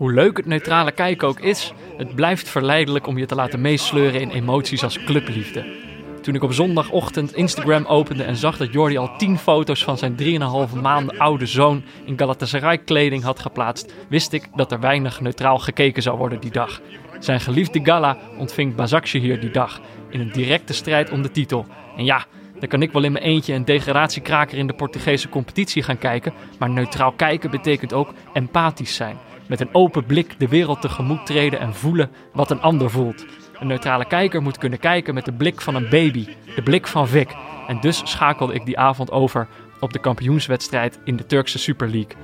Hoe leuk het neutrale kijken ook is, het blijft verleidelijk om je te laten meesleuren in emoties als clubliefde. Toen ik op zondagochtend Instagram opende en zag dat Jordi al 10 foto's van zijn 3,5 maanden oude zoon in Galatasaray kleding had geplaatst, wist ik dat er weinig neutraal gekeken zou worden die dag. Zijn geliefde Gala ontving hier die dag in een directe strijd om de titel. En ja, dan kan ik wel in mijn eentje een degradatiekraker in de Portugese competitie gaan kijken, maar neutraal kijken betekent ook empathisch zijn. Met een open blik de wereld tegemoet treden en voelen wat een ander voelt. Een neutrale kijker moet kunnen kijken met de blik van een baby, de blik van Vic. En dus schakelde ik die avond over op de kampioenswedstrijd in de Turkse Super League.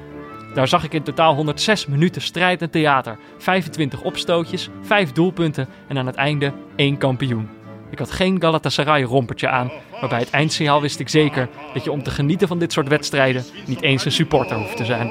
Daar zag ik in totaal 106 minuten strijd en theater, 25 opstootjes, 5 doelpunten en aan het einde één kampioen. Ik had geen Galatasaray-rompertje aan, maar bij het eindsignaal wist ik zeker dat je om te genieten van dit soort wedstrijden niet eens een supporter hoeft te zijn.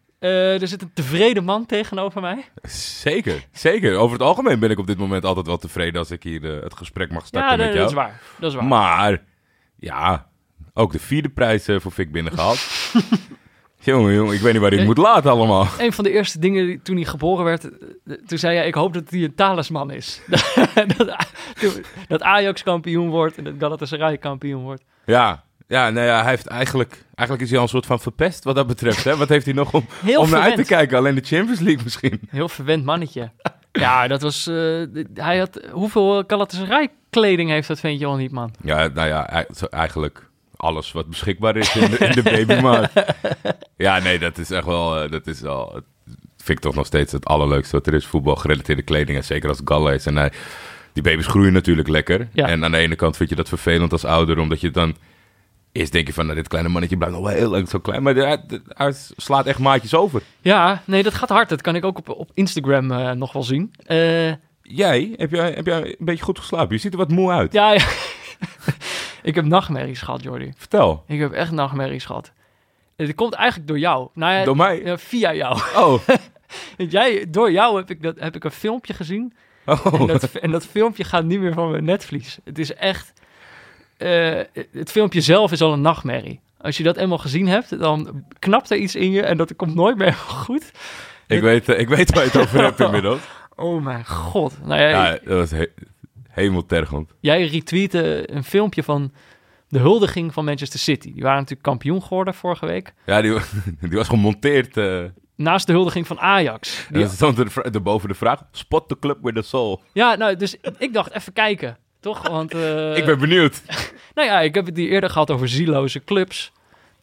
Uh, er zit een tevreden man tegenover mij. Zeker, zeker. Over het algemeen ben ik op dit moment altijd wel tevreden als ik hier uh, het gesprek mag starten ja, met jou. dat is waar. Dat is waar. Maar, ja, ook de vierde prijs uh, voor Fik binnengehaald. jongen, jongen, ik weet niet waar ik het moet laten allemaal. Een van de eerste dingen die, toen hij geboren werd, toen zei hij, ik hoop dat hij een talisman is. dat, dat Ajax kampioen wordt en dat Galatasaray kampioen wordt. Ja, ja, nou ja, hij heeft eigenlijk, eigenlijk is hij al een soort van verpest wat dat betreft. Hè? Wat heeft hij nog om, om naar uit te kijken? Alleen de Champions League misschien. Heel verwend mannetje. ja, dat was... Uh, hij had... Hoeveel Galatasaray kleding heeft dat ventje al niet, man? Ja, nou ja, eigenlijk alles wat beschikbaar is in de, in de babymarkt. ja, nee, dat is echt wel... Eh, dat is wel... vind ik toch nog steeds het allerleukste wat er is. Voetbal gerelateerde kleding. En zeker als Galla is. En hij, die baby's groeien natuurlijk lekker. Ja. En aan de ene kant vind je dat vervelend als ouder, omdat je dan Eerst denk je van, nou, dit kleine mannetje blijft nog wel heel leuk zo klein. Maar hij, slaat echt maatjes over. Ja, nee, dat gaat hard. Dat kan ik ook op, op Instagram uh, nog wel zien. Uh, jij, heb jij, heb jij een beetje goed geslapen? Je ziet er wat moe uit. Ja, ja. ik heb nachtmerries gehad, Jordi. Vertel. Ik heb echt nachtmerries gehad. Het komt eigenlijk door jou. Nou ja, door mij? via jou. Oh. jij, door jou heb ik, dat, heb ik een filmpje gezien. Oh. En, dat, en dat filmpje gaat niet meer van mijn netvlies. Het is echt uh, het filmpje zelf is al een nachtmerrie. Als je dat eenmaal gezien hebt, dan knapt er iets in je en dat komt nooit meer goed. Ik, weet, uh, ik weet waar je het over hebt inmiddels. Oh mijn god. Nou, ja, ja, dat was he hemeltergend. Jij retweette een filmpje van de huldiging van Manchester City. Die waren natuurlijk kampioen geworden vorige week. Ja, die, die was gemonteerd. Uh... Naast de huldiging van Ajax. Die... stond er, boven de vraag, spot the club with the soul. Ja, nou, dus ik dacht, even kijken. Toch? Want, uh, ik ben benieuwd. nou ja, ik heb het hier eerder gehad over zieloze clubs.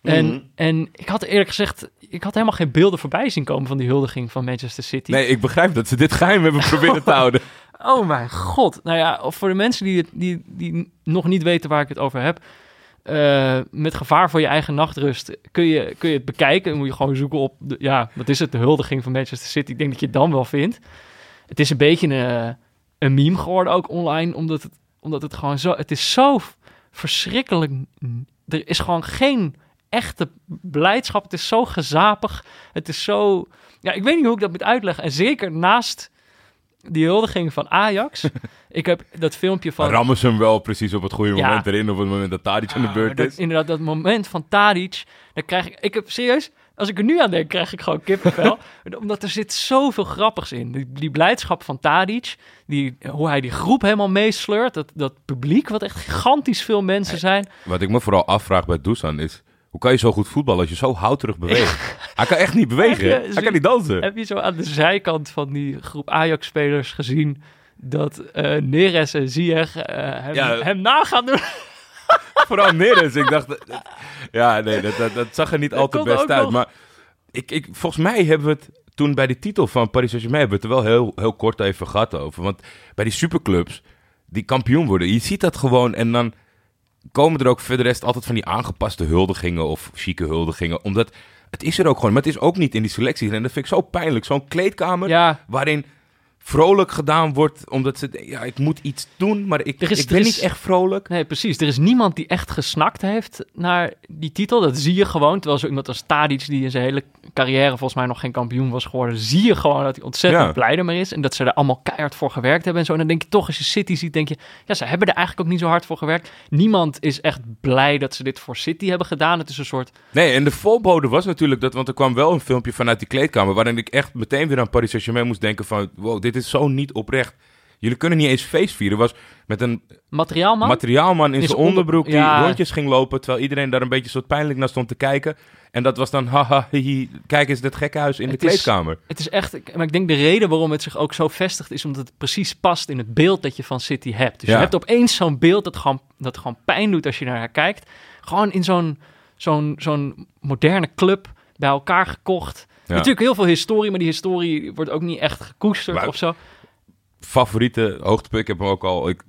En, mhm. en ik had eerlijk gezegd, ik had helemaal geen beelden voorbij zien komen van die huldiging van Manchester City. Nee, ik begrijp dat ze dit geheim hebben proberen te houden. Oh mijn god. Nou ja, voor de mensen die, het, die, die nog niet weten waar ik het over heb. Uh, met gevaar voor je eigen nachtrust kun je, kun je het bekijken. Dan moet je gewoon zoeken op, de, ja, wat is het, de huldiging van Manchester City. Ik denk dat je het dan wel vindt. Het is een beetje een, een meme geworden ook online, omdat het omdat het gewoon zo... Het is zo verschrikkelijk... Er is gewoon geen echte blijdschap. Het is zo gezapig. Het is zo... Ja, ik weet niet hoe ik dat moet uitleggen. En zeker naast die huldiging van Ajax. ik heb dat filmpje van... Rammen ze hem wel precies op het goede moment erin... op het moment dat Tadic aan de beurt is? inderdaad, dat moment van Tadic... Dan krijg ik... Ik heb serieus... Als ik er nu aan denk, krijg ik gewoon kippenvel. Omdat er zit zoveel grappigs in. Die, die, blijdschap van Tadic, die, hoe hij die groep helemaal meesleurt. Dat, dat publiek, wat echt gigantisch veel mensen zijn. Wat ik me vooral afvraag bij Dusan is... Hoe kan je zo goed voetballen als je zo houterig beweegt? Hij kan echt niet bewegen. hij kan niet dansen. Heb je zo aan de zijkant van die groep Ajax-spelers gezien... dat uh, Neres en Ziyech uh, hem, ja. hem na gaan doen? Vooral Neres. Ik dacht... Ja, nee, dat, dat, dat zag er niet al te best uit. Maar ik, ik, volgens mij hebben we het toen bij de titel van Paris Saint-Germain... hebben we het er wel heel, heel kort even gehad over. Want bij die superclubs die kampioen worden... je ziet dat gewoon en dan komen er ook verder rest altijd van die aangepaste huldigingen... of chique huldigingen, omdat... Het is er ook gewoon, maar het is ook niet in die selectie. En dat vind ik zo pijnlijk. Zo'n kleedkamer waarin vrolijk gedaan wordt, omdat ze, ja, ik moet iets doen, maar ik, Er is- ik ben is- niet echt vrolijk. Nee, precies. Er is niemand die echt gesnakt heeft naar die titel. Dat zie je gewoon. Terwijl zo iemand als Tadic, die in zijn hele carrière volgens mij nog geen kampioen was geworden, zie je gewoon dat hij ontzettend Ja. blij ermee is. En dat ze er allemaal keihard voor gewerkt hebben en zo. En dan denk je toch, als je City ziet, denk je, ja, ze hebben er eigenlijk ook niet zo hard voor gewerkt. Niemand is echt blij dat ze dit voor City hebben gedaan. Het is een soort, Nee, en de voorbode was natuurlijk dat, want er kwam wel een filmpje vanuit die kleedkamer, waarin ik echt meteen weer aan Paris Saint-Germain moest denken van, wow, dit is zo niet oprecht. Jullie kunnen niet eens feest vieren. Was met een materiaalman. materiaalman in In zijn zijn onder- onderbroek die Ja. rondjes ging lopen, terwijl iedereen daar een beetje soort pijnlijk naar stond te kijken. En dat was dan, haha, hihi, kijk eens dit gekkenhuis in Het de is- kleedkamer. Het is echt, ik- maar ik denk de reden waarom het zich ook zo vestigt is omdat het precies past in het beeld dat je van City hebt. Dus Ja. je hebt opeens zo'n beeld dat gewoon, dat gewoon pijn doet als je naar haar kijkt. Gewoon in zo'n zo'n zo'n moderne club bij elkaar gekocht. Natuurlijk heel veel historie, maar die historie wordt ook niet echt gekoesterd Maar- of zo. Favoriete hoogtepunt, ik heb hem ook al, ik,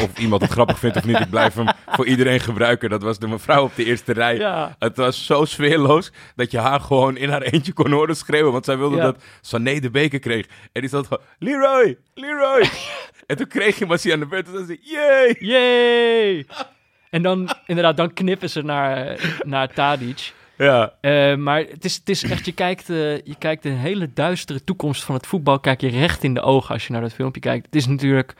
of iemand het grappig vindt of niet, ik blijf hem voor iedereen gebruiken. Dat was de mevrouw op de eerste rij. Ja, Het was zo sfeerloos dat je haar gewoon in haar eentje kon horen schreeuwen. Want zij wilde Ja. dat Sané de beker kreeg. En die zat gewoon, Leroy, Leroy. en toen kreeg je Massie aan de beurt en toen zei ze, yay. yay! En dan, inderdaad, dan knippen ze naar, naar Tadic. Ja, Eh, maar het is, het is echt, je kijkt, eh, je kijkt de hele duistere toekomst van het voetbal, kijk je recht in de ogen als je naar dat filmpje kijkt. Het is natuurlijk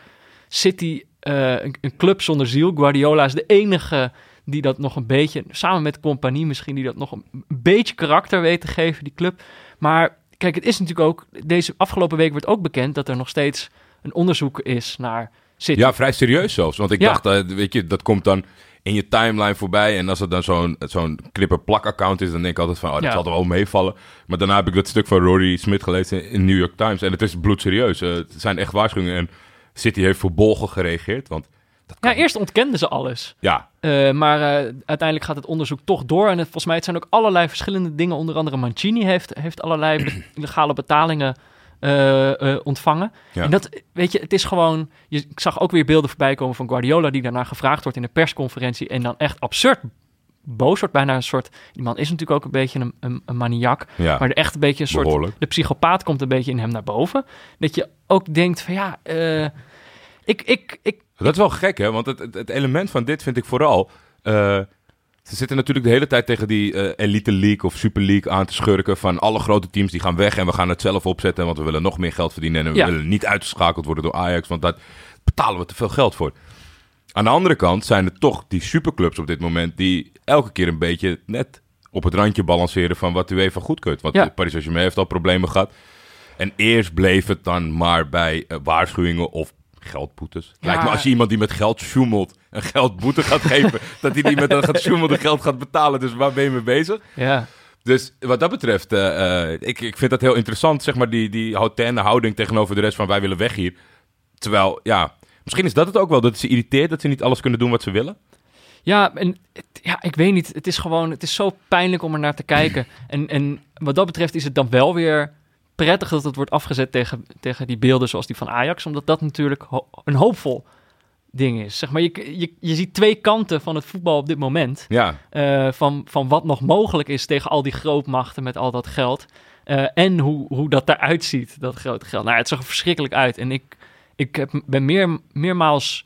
City, eh, een, een club zonder ziel. Guardiola is de enige die dat nog een beetje, samen met Compagnie misschien, die dat nog een beetje karakter weet te geven, die club. Maar kijk, het is natuurlijk ook, deze afgelopen week werd ook bekend dat er nog steeds een onderzoek is naar City. ja vrij serieus zelfs. Want ik Ja. dacht, weet je, dat komt dan in je timeline voorbij. En als het dan zo'n zo'n knipper-plak-account is, dan denk ik altijd van, oh, dat Ja. zal er wel meevallen. Maar daarna heb ik dat stuk van Rory Smith gelezen in New York Times. En het is bloedserieus. Eh, het zijn echt waarschuwingen. En City heeft verbolgen gereageerd. Want dat kan Ja, eerst ontkenden ze alles. Ja, Eh, maar eh, uiteindelijk gaat het onderzoek toch door. En het, volgens mij het zijn ook allerlei verschillende dingen. Onder andere Mancini heeft, heeft allerlei be- illegale betalingen eh, ontvangen. Ja. En dat, weet je, het is gewoon... Je, ik zag ook weer beelden voorbij komen van Guardiola... die daarna gevraagd wordt in een persconferentie... en dan echt absurd boos wordt. Bijna een soort... Die man is natuurlijk ook een beetje een, een, een maniak. ja Maar er echt een beetje een soort... behoorlijk. De psychopaat komt een beetje in hem naar boven. Dat je ook denkt van ja... eh, ik, ik, ik, Dat is wel gek, hè? Want het, het, het element van dit vind ik vooral... ze zitten natuurlijk de hele tijd tegen die eh, Elite League of Super League aan te schurken... van alle grote teams die gaan weg en we gaan het zelf opzetten... want we willen nog meer geld verdienen en we Ja. willen niet uitgeschakeld worden door Ajax... want daar betalen we te veel geld voor. Aan de andere kant zijn er toch die superclubs op dit moment... die elke keer een beetje net op het randje balanceren van wat u even goedkeurt. Want Ja. Paris Saint-Germain heeft al problemen gehad. En eerst bleef het dan maar bij eh, waarschuwingen of geldboetes. Ja. Lijkt me als je iemand die met geld sjoemelt een geldboete gaat geven, dat hij die met dat gaat geld gaat betalen. Dus waar ben je mee bezig? ja, Dus wat dat betreft, eh, eh, ik, ik vind dat heel interessant, zeg maar, die, die hautaine houding tegenover de rest van wij willen weg hier. Terwijl, ja, misschien is dat het ook wel, dat ze irriteert dat ze niet alles kunnen doen wat ze willen. Ja, en ja, ik weet niet. Het is gewoon, het is zo pijnlijk om er naar te kijken. En, en wat dat betreft is het dan wel weer prettig dat het wordt afgezet tegen, tegen die beelden zoals die van Ajax. Omdat dat natuurlijk ho- een hoopvol ding is. Zeg maar, je, je, je ziet twee kanten van het voetbal op dit moment. Ja, eh, van, van wat nog mogelijk is tegen al die grootmachten met al dat geld. Eh, en hoe, hoe dat eruit ziet, dat grote geld. Nou, het zag er verschrikkelijk uit. En ik, ik heb, ben meer, meermaals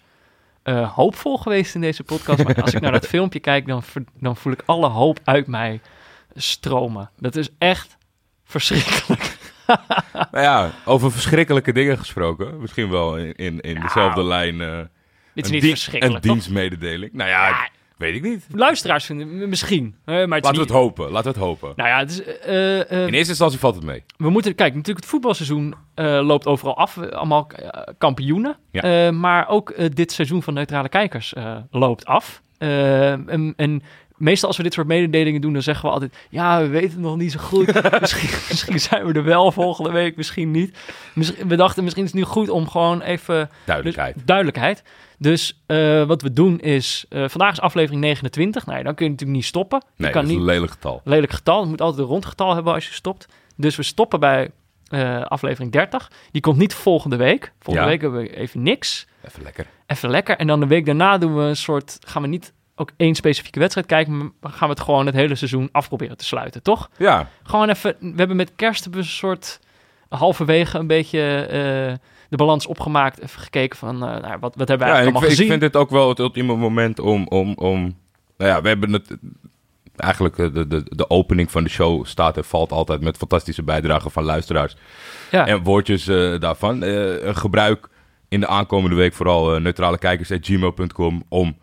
eh, hoopvol geweest in deze podcast. Maar als ik naar dat filmpje kijk, dan, dan voel ik alle hoop uit mij stromen. Dat is echt verschrikkelijk. nou ja, over verschrikkelijke dingen gesproken. Misschien wel in, in, in Ja. dezelfde lijn. eh, Dit is niet dien- verschrikkelijk, Een dienstmededeling. Nou ja, Ja. weet ik niet. Luisteraars vinden misschien. maar het is Laten we niet- het hopen, laten we het hopen. Nou ja, het is, eh, eh, In eerste instantie valt het mee. we moeten, kijk, natuurlijk het voetbalseizoen loopt overal af. Allemaal kampioenen. Ja. Maar ook dit seizoen van neutrale kijkers loopt af. En meestal als we dit soort mededelingen doen, dan zeggen we altijd... Ja, we weten het nog niet zo goed. misschien, misschien zijn we er wel volgende week, misschien niet. Misschien, we dachten, misschien is het nu goed om gewoon even... Duidelijkheid. Dus, duidelijkheid. Dus eh, wat we doen is... eh, vandaag is aflevering 29. Nou ja, dan kun je natuurlijk niet stoppen. Je nee, kan dat is niet, een lelijk getal. lelijk getal. Je moet altijd een rond getal hebben als je stopt. Dus we stoppen bij eh, aflevering 30. Die komt niet volgende week. Volgende Ja. week hebben we even niks. Even lekker. Even lekker. En dan de week daarna doen we een soort... Gaan we niet ook één specifieke wedstrijd kijken... maar gaan we het gewoon het hele seizoen afproberen te sluiten, toch? Ja, Gewoon even... We hebben met kerst een soort... halverwege een beetje eh, de balans opgemaakt. Even gekeken van, eh, nou, wat, wat hebben we Ja, en eigenlijk ik, allemaal vind- ik gezien. vind dit ook wel het ultieme moment om, om, om... Nou ja, we hebben het... Eigenlijk eh, de, de, de opening van de show staat en valt altijd met fantastische bijdragen van luisteraars. ja. En woordjes daarvan. Gebruik in de aankomende week vooral neutrale kijkers gmail.com om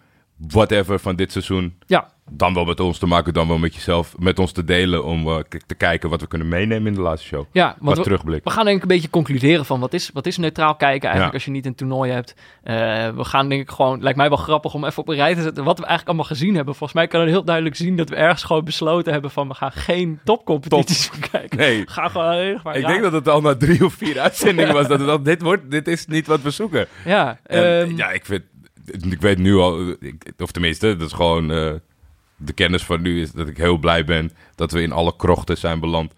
whatever van dit seizoen ja, dan wel met ons te maken, dan wel met jezelf, met ons te delen om uh, k- te kijken wat we kunnen meenemen in de laatste show. ja, Wat we, terugblik. we gaan denk ik een beetje concluderen van wat is, wat is neutraal kijken eigenlijk Ja. als je niet een toernooi hebt. Eh, we gaan denk ik gewoon, lijkt mij wel grappig om even op een rij te zetten wat we eigenlijk allemaal gezien hebben. Volgens mij kan je heel duidelijk zien dat we ergens gewoon besloten hebben van we gaan geen topcompetities kijken. Nee. Gaan gewoon heel erg maar Ik raar. denk dat het al na drie of vier uitzendingen was dat het al, dit wordt, dit is niet wat we zoeken. Ja, En, ehm, ja, ik vind, ik weet nu al, ik- of tenminste, dat is gewoon eh, de kennis van nu is dat ik heel blij ben dat we in alle krochten zijn beland.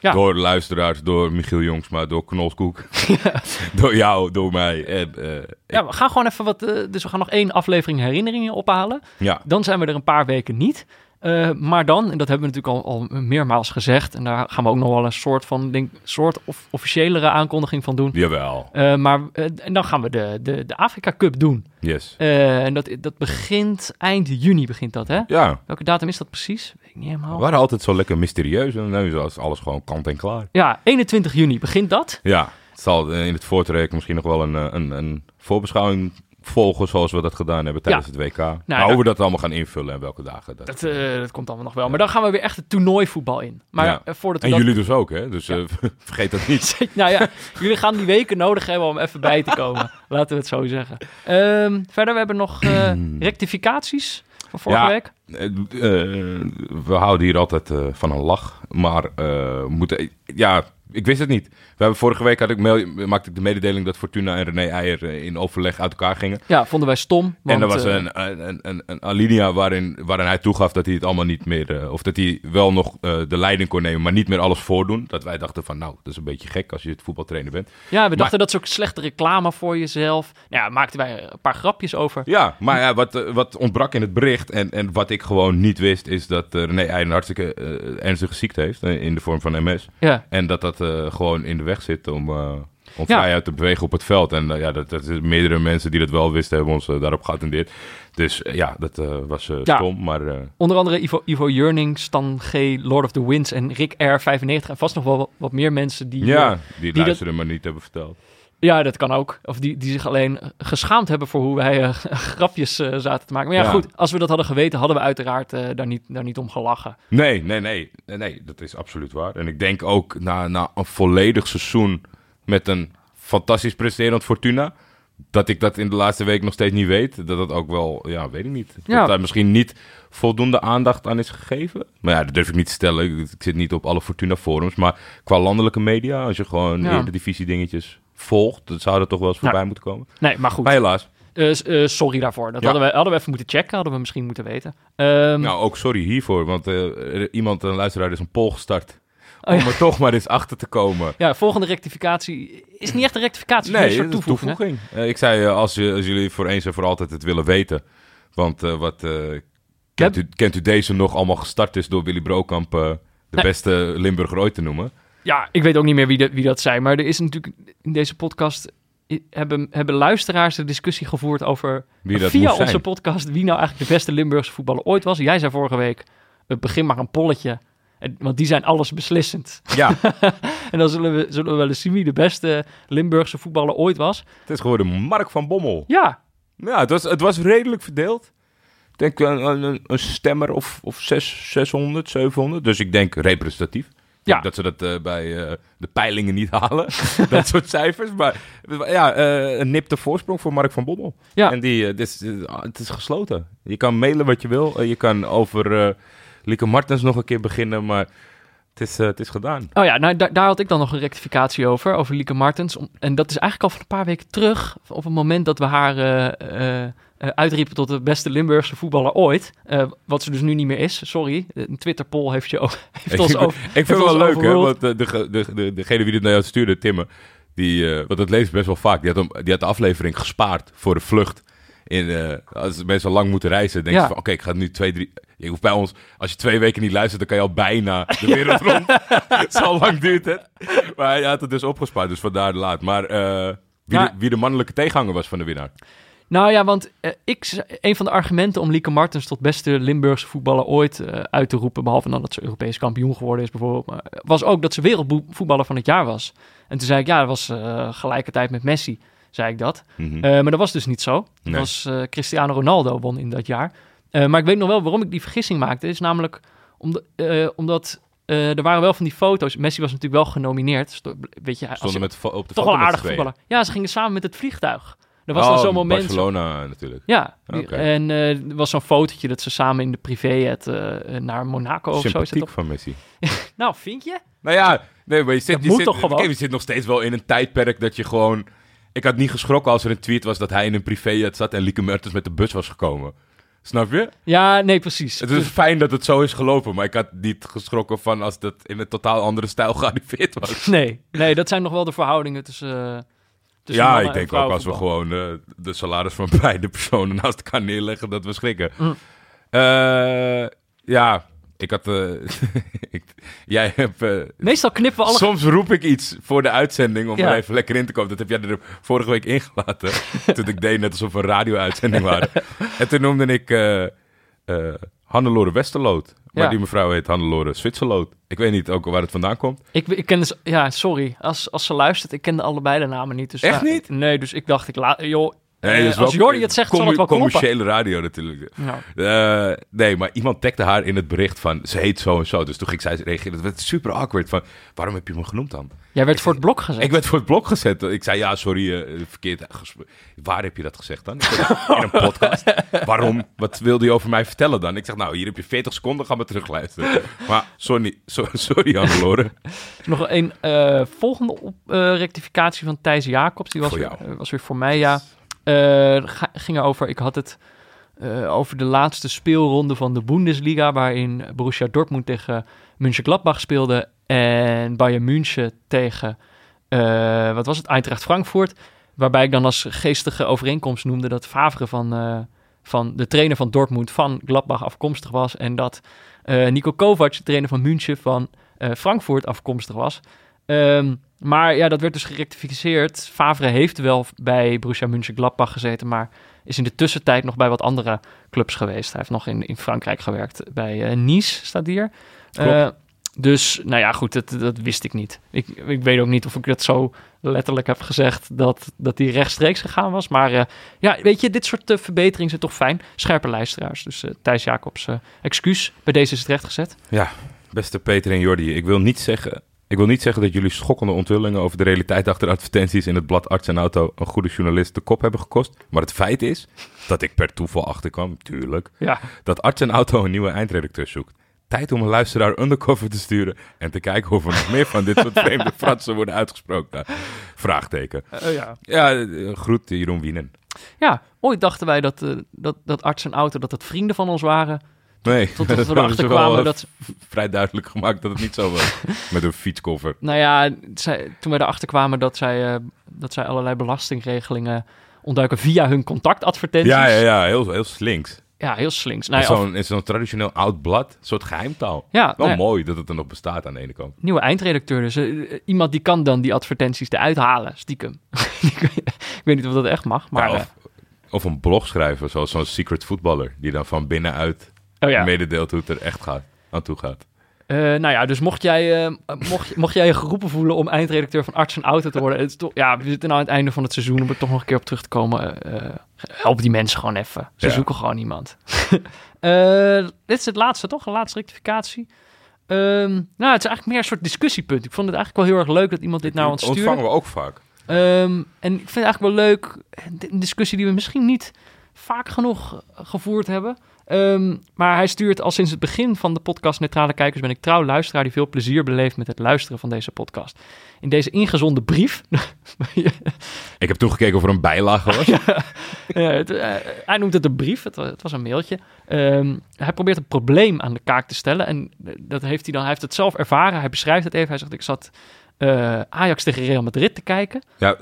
Ja. Door de luisteraars, door Michiel Jongsma, door Knolskoek, door jou, door mij. En, eh, ja, we gaan gewoon even wat. eh, dus we gaan nog één aflevering herinneringen ophalen. ja, Dan zijn we er een paar weken niet. Eh, maar dan, en dat hebben we natuurlijk al, al meermaals gezegd. En daar gaan we ook nog wel een soort van denk, soort of, officiëlere aankondiging van doen. jawel. Eh, maar eh, en dan gaan we de, de, de Afrika Cup doen. Yes. En dat, dat begint eind juni begint dat, hè? Ja, Welke datum is dat precies? Weet ik niet we helemaal. waren altijd zo lekker mysterieus en nu is alles gewoon kant en klaar. Ja, 21 juni begint dat. Ja, het zal in het voortrek misschien nog wel een, een, een voorbeschouwing volgen zoals we dat gedaan hebben tijdens het WK. maar daar- hoe we dat allemaal gaan invullen en welke dagen. Dat. Dat, eh, dat komt allemaal nog wel. Maar dan gaan we weer echt het toernooivoetbal in. Maar Ja. eh, voordat En dat... jullie dus ook, hè? Dus eh, vergeet dat niet. nou ja, jullie gaan die weken nodig hebben om even bij te komen. Laten we het zo zeggen. Ehm, verder, we hebben nog rectificaties van vorige week. We houden hier altijd van een lach. Maar moeten, ja, ik wist het niet. We hebben vorige week had ik mail, maakte ik de mededeling dat Fortuna en René Eijer eh, in overleg uit elkaar gingen. Ja, vonden wij stom. Want, en er was eh, een, een, een, een, alinea waarin, waarin hij toegaf dat hij het allemaal niet meer... eh, of dat hij wel nog de leiding kon nemen, maar niet meer alles voordoen. Dat wij dachten van, nou, dat is een beetje gek als je het voetbaltrainer bent. ja, we maar- dachten dat is ook slechte reclame voor jezelf. Nou ja, maakten wij een paar grapjes over. Ja, maar ja, wat, wat ontbrak in het bericht en, en wat ik gewoon niet wist... is dat René Eijer een hartstikke ernstige ziekte heeft in de vorm van MS. Ja, En dat dat gewoon in de weg zit om, eh om Ja. vrijuit te bewegen op het veld. En eh, ja, dat, dat is meerdere mensen die dat wel wisten, hebben ons eh, daarop geattendeerd. Dus eh, ja, dat eh, was eh, Ja. stom, maar... eh, onder andere Ivo, Ivo Jurning, Stan G, Lord of the Winds en Rick R95. En vast nog wel wat, wat meer mensen die... ja, eh, die, dat- luisteren maar niet hebben verteld. Ja, dat kan ook. Of die, die zich alleen geschaamd hebben voor hoe wij eh, grapjes eh, zaten te maken. Maar ja, Ja. goed, als we dat hadden geweten, hadden we uiteraard eh, daar, niet, daar niet om gelachen. Nee, nee, nee, nee, nee, dat is absoluut waar. En ik denk ook na, na een volledig seizoen met een fantastisch presterend Fortuna... dat ik dat in de laatste week nog steeds niet weet. Dat dat ook wel, ja, weet ik niet. Ja. Dat daar misschien niet voldoende aandacht aan is gegeven. Maar ja, dat durf ik niet te stellen. Ik, ik zit niet op alle Fortuna-forums. Maar qua landelijke media, als je gewoon Ja. de divisie dingetjes volgt... dan zou dat toch wel eens voorbij Ja. moeten komen. Nee, maar goed. Maar helaas. S- eh, sorry daarvoor. Dat Ja. hadden, we, hadden we even moeten checken. Hadden we misschien moeten weten. Ehm, Nou, ook sorry hiervoor. Want eh, er- iemand, een luisteraar, is een poll gestart... Oh, om ja. er toch maar eens achter te komen... ja, volgende rectificatie is niet echt een rectificatie. Nee, een dat toevoeging. toevoeging. Ik zei, als, je- als jullie voor eens en voor altijd het willen weten. Want wat kent, u, kent u deze nog allemaal gestart is door Willy Brokamp de Nee. beste Limburger ooit te noemen? Ja, ik weet ook niet meer wie, de, wie dat zei. Maar er is natuurlijk in deze podcast... Hebben, hebben luisteraars de discussie gevoerd over Wie dat via onze zijn. podcast wie nou eigenlijk de beste Limburgse voetballer ooit was. Jij zei vorige week, eh, begin maar een polletje. En, want die zijn alles beslissend. Ja, En dan zullen we, zullen we wel eens zien wie de beste Limburgse voetballer ooit was. het is geworden Mark van Bommel. Ja, Ja, het was, het was redelijk verdeeld. Ik denk een, een, een stemmer of, of zes, 600, 700. Dus ik denk representatief. Ja. dat ze dat eh, bij eh, de peilingen niet halen. dat soort cijfers. Maar ja, eh, een nipte voorsprong voor Mark van Bommel. Ja. En die, dit is, eh, het is gesloten. Je kan mailen wat je wil. Je kan over Lieke Martens nog een keer beginnen. Maar het is, het is gedaan. Oh ja, nou, daar, had ik dan nog een rectificatie over, over Lieke Martens. Om- En dat is eigenlijk al van een paar weken terug, op het moment dat we haar uitriepen tot de beste Limburgse voetballer ooit. Eh, wat ze dus nu niet meer is, sorry. Een Twitter-poll heeft, je ook, heeft ons ik, over... ik vind het wel leuk, hè? Want eh, de, de, de, degene die dit naar jou stuurde, Timme, die, eh, want dat lees ik best wel vaak, die had, hem, die had de aflevering gespaard voor de vlucht in, eh, als mensen lang moeten reizen, denk Ja. je van, oké, ik ga nu twee, drie... Je hoeft bij ons, als je twee weken niet luistert, dan kan je al bijna de wereld rond. Zo lang duurt het. Maar hij had het dus opgespaard, dus vandaar de laat. Maar eh, wie, Maar- de, wie de mannelijke tegenhanger was van de winnaar? Nou ja, want eh, ik, een van de argumenten om Lieke Martens tot beste Limburgse voetballer ooit eh, uit te roepen, behalve dan dat ze Europees kampioen geworden is bijvoorbeeld, maar, eh, was ook dat ze wereldvoetballer van het jaar was. En toen zei ik, ja, dat was gelijkertijd met Messi, zei ik dat. Mhm. Maar dat was dus niet zo. Nee. was Cristiano Ronaldo won in dat jaar. Maar ik weet nog wel waarom ik die vergissing maakte. Is namelijk omdat, omdat er waren wel van die foto's. Messi was natuurlijk wel genomineerd. Weet je, als je, met op de toch foto wel aardig voetballer. Ja, ze gingen samen met het vliegtuig. Er was Oh, dan zo'n moment. Barcelona natuurlijk. Ja, die- en eh, er was zo'n fotootje dat ze samen in de privéjet eh naar Monaco of zo het Sympathiek van Messi. Nou, vind je? Nou ja, nee, maar je zit, Dat je moet zit, toch gewoon? oké, je zit nog steeds wel in een tijdperk dat je gewoon... Ik had niet geschrokken als er een tweet was dat hij in een privéjet zat en Lieke Mertens met de bus was gekomen. Snap je? Ja, nee, precies. Het is fijn dat het zo is gelopen, maar ik had niet geschrokken van als dat in een totaal andere stijl gearriveerd was. Nee, nee, dat zijn nog wel de verhoudingen tussen. Ja, ik en denk ook als we gewoon eh, de salaris van beide personen naast elkaar neerleggen, dat we schrikken. Mm. Eh, ja, ik had... eh, ik, jij hebt... Meestal knippen we alle. Soms roep ik iets voor de uitzending om Ja. er even lekker in te komen. Dat heb jij er vorige week ingelaten. toen ik deed net alsof we een radio-uitzending waren. en toen noemde ik Hannelore Westerloot. Maar Ja. die mevrouw heet Hannelore Zwitserloot. Ik weet niet ook waar het vandaan komt. Ik, ik ken dus, ja, sorry. Als, als ze luistert, ik kende allebei de namen niet. Dus, Echt niet? Nee, dus ik dacht, ik laat. Joh, Nee, eh, dat is als wel Jordi het zegt, zal het wel kloppen. Commerciële radio natuurlijk. Eh, nee, maar iemand tagde haar in het bericht van... ze heet zo en zo. Dus toen ging zij reageren. Dat werd super awkward van... waarom heb je me genoemd dan? jij werd voor het blok gezet. Ik werd voor het blok gezet. Ik zei, ja, sorry, eh, verkeerd. Waar heb je dat gezegd dan? In een podcast. Waarom? Wat wilde je over mij vertellen dan? Ik zeg, nou, hier heb je 40 seconden, ga maar terugluisteren. Maar sorry, so- sorry Hannelore. Nog een eh, volgende op, eh, rectificatie van Thijs Jacobs. Die was, weer, eh, was weer voor mij, ja. Eh, ging over, ik had het eh, over de laatste speelronde van de Bundesliga... waarin Borussia Dortmund tegen Mönchengladbach speelde... en Bayern München tegen, eh, wat was het, Eintracht Frankfurt... waarbij ik dan als geestige overeenkomst noemde... dat Favre van, van de trainer van Dortmund van Gladbach afkomstig was... en dat eh, Nico Kovac, de trainer van München van eh, Frankfurt afkomstig was... Ehm, maar ja, dat werd dus gerectificeerd. Favre heeft wel bij Borussia Mönchengladbach gezeten, maar is in de tussentijd nog bij wat andere clubs geweest. Hij heeft nog in, in Frankrijk gewerkt. Bij eh, Nice staat hier. Eh, dus, nou ja, goed, dat, dat wist ik niet. Ik, ik weet ook niet of ik dat zo letterlijk heb gezegd dat, dat die rechtstreeks gegaan was. Maar eh, ja, weet je, dit soort verbeteringen zijn toch fijn. Scherpe luisteraars. Dus Thijs Jacobs, excuus. Bij deze is het rechtgezet. Ja, beste Peter en Jordi. Ik wil niet zeggen... Ik wil niet zeggen dat jullie schokkende onthullingen over de realiteit achter advertenties in het blad Arts en Auto een goede journalist de kop hebben gekost. Maar het feit is dat ik per toeval achterkwam, tuurlijk, Ja, dat Arts en Auto een nieuwe eindredacteur zoekt. Tijd om een luisteraar undercover te sturen en te kijken of er nog meer van dit soort vreemde fratsen worden uitgesproken. Vraagteken. Eh, ja. Ja, eh, groet Jeroen Wienen. Ja, ooit dachten wij dat, eh, dat, dat arts en auto dat het vrienden van ons waren. Nee, Totdat we erachter kwamen eh, dat... vrij duidelijk gemaakt dat het niet zo was. Met een fietskoffer. Nou ja, zij, toen we erachter kwamen dat zij, eh, dat zij allerlei belastingregelingen ontduiken via hun contactadvertenties. Ja, ja, ja, heel, heel slinks. Ja, heel slinks. In Nou zo'n traditioneel oud blad, een soort geheimtaal. ja, Wel nou mooi dat het er nog bestaat aan de ene kant. nieuwe eindredacteur. Dus eh, iemand die kan dan die advertenties eruit halen, stiekem. ik, weet, niet of dat echt mag, maar... Ja, of, of een blog schrijven, zoals zo'n secret voetballer, die dan van binnenuit oh ja. mededeelt hoe het er echt gaat, aan toe gaat. Eh, nou ja, dus mocht jij, eh, mocht, mocht jij je geroepen voelen om eindredacteur van Arts en Auto te worden, het is toch, ja, we zitten nou aan het einde van het seizoen om er toch nog een keer op terug te komen. eh, help die mensen gewoon even. Ze Ja. zoeken gewoon iemand. Dit is het laatste, toch? Een laatste rectificatie. Ehm, nou, het is eigenlijk meer een soort discussiepunt. Ik vond het eigenlijk wel heel erg leuk dat iemand dit naar ons stuurde. ontvangen we ook vaak. Ehm, en ik vind het eigenlijk wel leuk, een discussie die we misschien niet vaak genoeg gevoerd hebben. Ehm, maar hij stuurt al sinds het begin van de podcast Neutrale Kijkers ben ik trouw luisteraar die veel plezier beleeft met het luisteren van deze podcast. In deze ingezonde brief, Ik heb toegekeken of er een bijlage was. Ja, het, eh, hij noemt het een brief, het, wa- het was een mailtje. Ehm, hij probeert een probleem aan de kaak te stellen en eh, dat heeft hij dan, hij heeft het zelf ervaren. Hij beschrijft het even, hij zegt ik zat eh, Ajax tegen Real Madrid te kijken. Ja,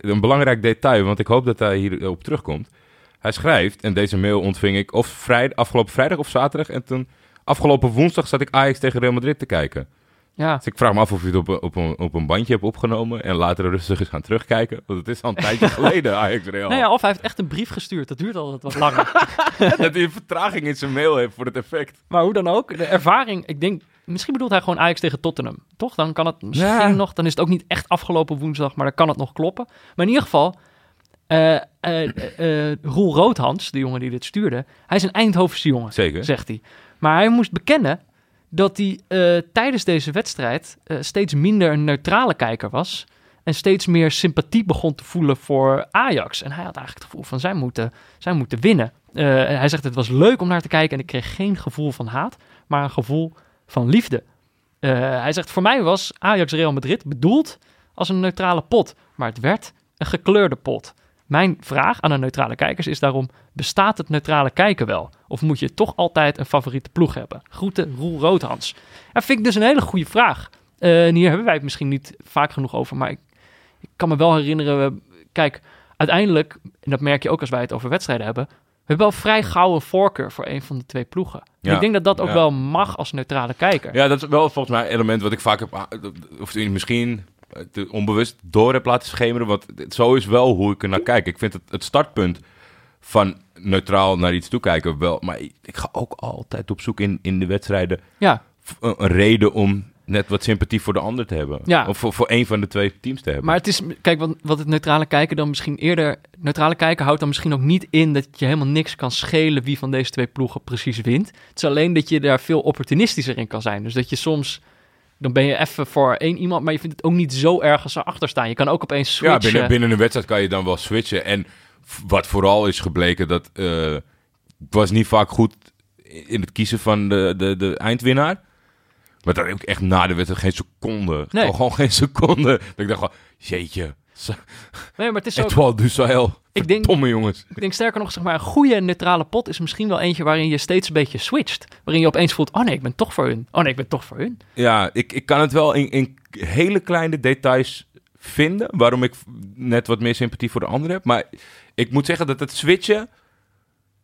een belangrijk detail, want ik hoop dat hij hierop terugkomt. Hij schrijft, en deze mail ontving ik of vrijdag, afgelopen vrijdag of zaterdag. En toen, afgelopen woensdag, zat ik Ajax tegen Real Madrid te kijken. Ja, Dus ik vraag me af of je het op, een- op, een, op een bandje hebt opgenomen en later rustig eens gaan terugkijken. Want het is al een tijdje geleden, Ajax Real. nou ja, of hij heeft echt een brief gestuurd. Dat duurt altijd wat langer. Dat hij een vertraging in zijn mail heeft voor het effect. maar hoe dan ook, de ervaring, ik denk, misschien bedoelt hij gewoon Ajax tegen Tottenham. Toch? Dan kan het misschien Ja. nog, dan is het ook niet echt afgelopen woensdag, maar dan kan het nog kloppen. Maar in ieder geval, eh eh eh, Roel Roodhans, de jongen die dit stuurde, hij is een Eindhovense jongen. Zeker. zegt hij. Maar hij moest bekennen dat hij tijdens deze wedstrijd steeds minder een neutrale kijker was. En steeds meer sympathie begon te voelen voor Ajax. En hij had eigenlijk het gevoel van zij moeten, zij moeten winnen. En hij zegt het was leuk om naar te kijken en ik kreeg geen gevoel van haat, maar een gevoel van liefde. Hij zegt voor mij was Ajax Real Madrid bedoeld als een neutrale pot, maar het werd een gekleurde pot. Mijn vraag aan de neutrale kijkers is daarom: bestaat het neutrale kijken wel? Of moet je toch altijd een favoriete ploeg hebben? Groeten, Roel Roodhans. Dat vind ik dus een hele goede vraag. Eh, en hier hebben wij het misschien niet vaak genoeg over, maar ik, ik kan me wel herinneren. Kijk, uiteindelijk, en dat merk je ook als wij het over wedstrijden hebben, we hebben wel vrij gauw een voorkeur voor een van de twee ploegen. Ja, ik denk dat dat ook ja. wel mag als neutrale kijker. Ja, dat is wel volgens mij een element wat ik vaak heb, a- of misschien eh, onbewust door heb laten schemeren. Want zo is wel hoe ik er naar kijk. Ik vind het, het startpunt van neutraal naar iets toekijken wel. Maar ik, ga ook altijd op zoek in, in de wedstrijden Ja, een, een reden om net wat sympathie voor de ander te hebben. Ja. Of voor, voor een van de twee teams te hebben. Maar het is, kijk, wat, wat het neutrale kijken dan misschien eerder. Neutrale kijken houdt dan misschien ook niet in dat je helemaal niks kan schelen wie van deze twee ploegen precies wint. Het is alleen dat je daar veel opportunistischer in kan zijn. Dus dat je soms. Dan ben je even voor één iemand, maar je vindt het ook niet zo erg als ze achter staan. Je kan ook opeens Ja, switchen. binnen, binnen een wedstrijd kan je dan wel switchen. En wat vooral is gebleken, dat ik was niet vaak goed in het kiezen van de, de, de eindwinnaar. Maar dat heb ik echt na de wedstrijd geen seconde. Nee. Gewoon geen seconde. Dat ik dacht gewoon, jeetje. Nee, maar het is ook. Etoile du Sahel. Ik denk, jongens. ik denk sterker nog, zeg maar, een goede neutrale pot is misschien wel eentje waarin je steeds een beetje switcht. Waarin je opeens voelt, oh nee, ik ben toch voor hun. Oh nee, ik ben toch voor hun. Ja, ik, ik kan het wel in, in hele kleine details vinden. Waarom ik net wat meer sympathie voor de ander heb. Maar ik moet zeggen dat het switchen...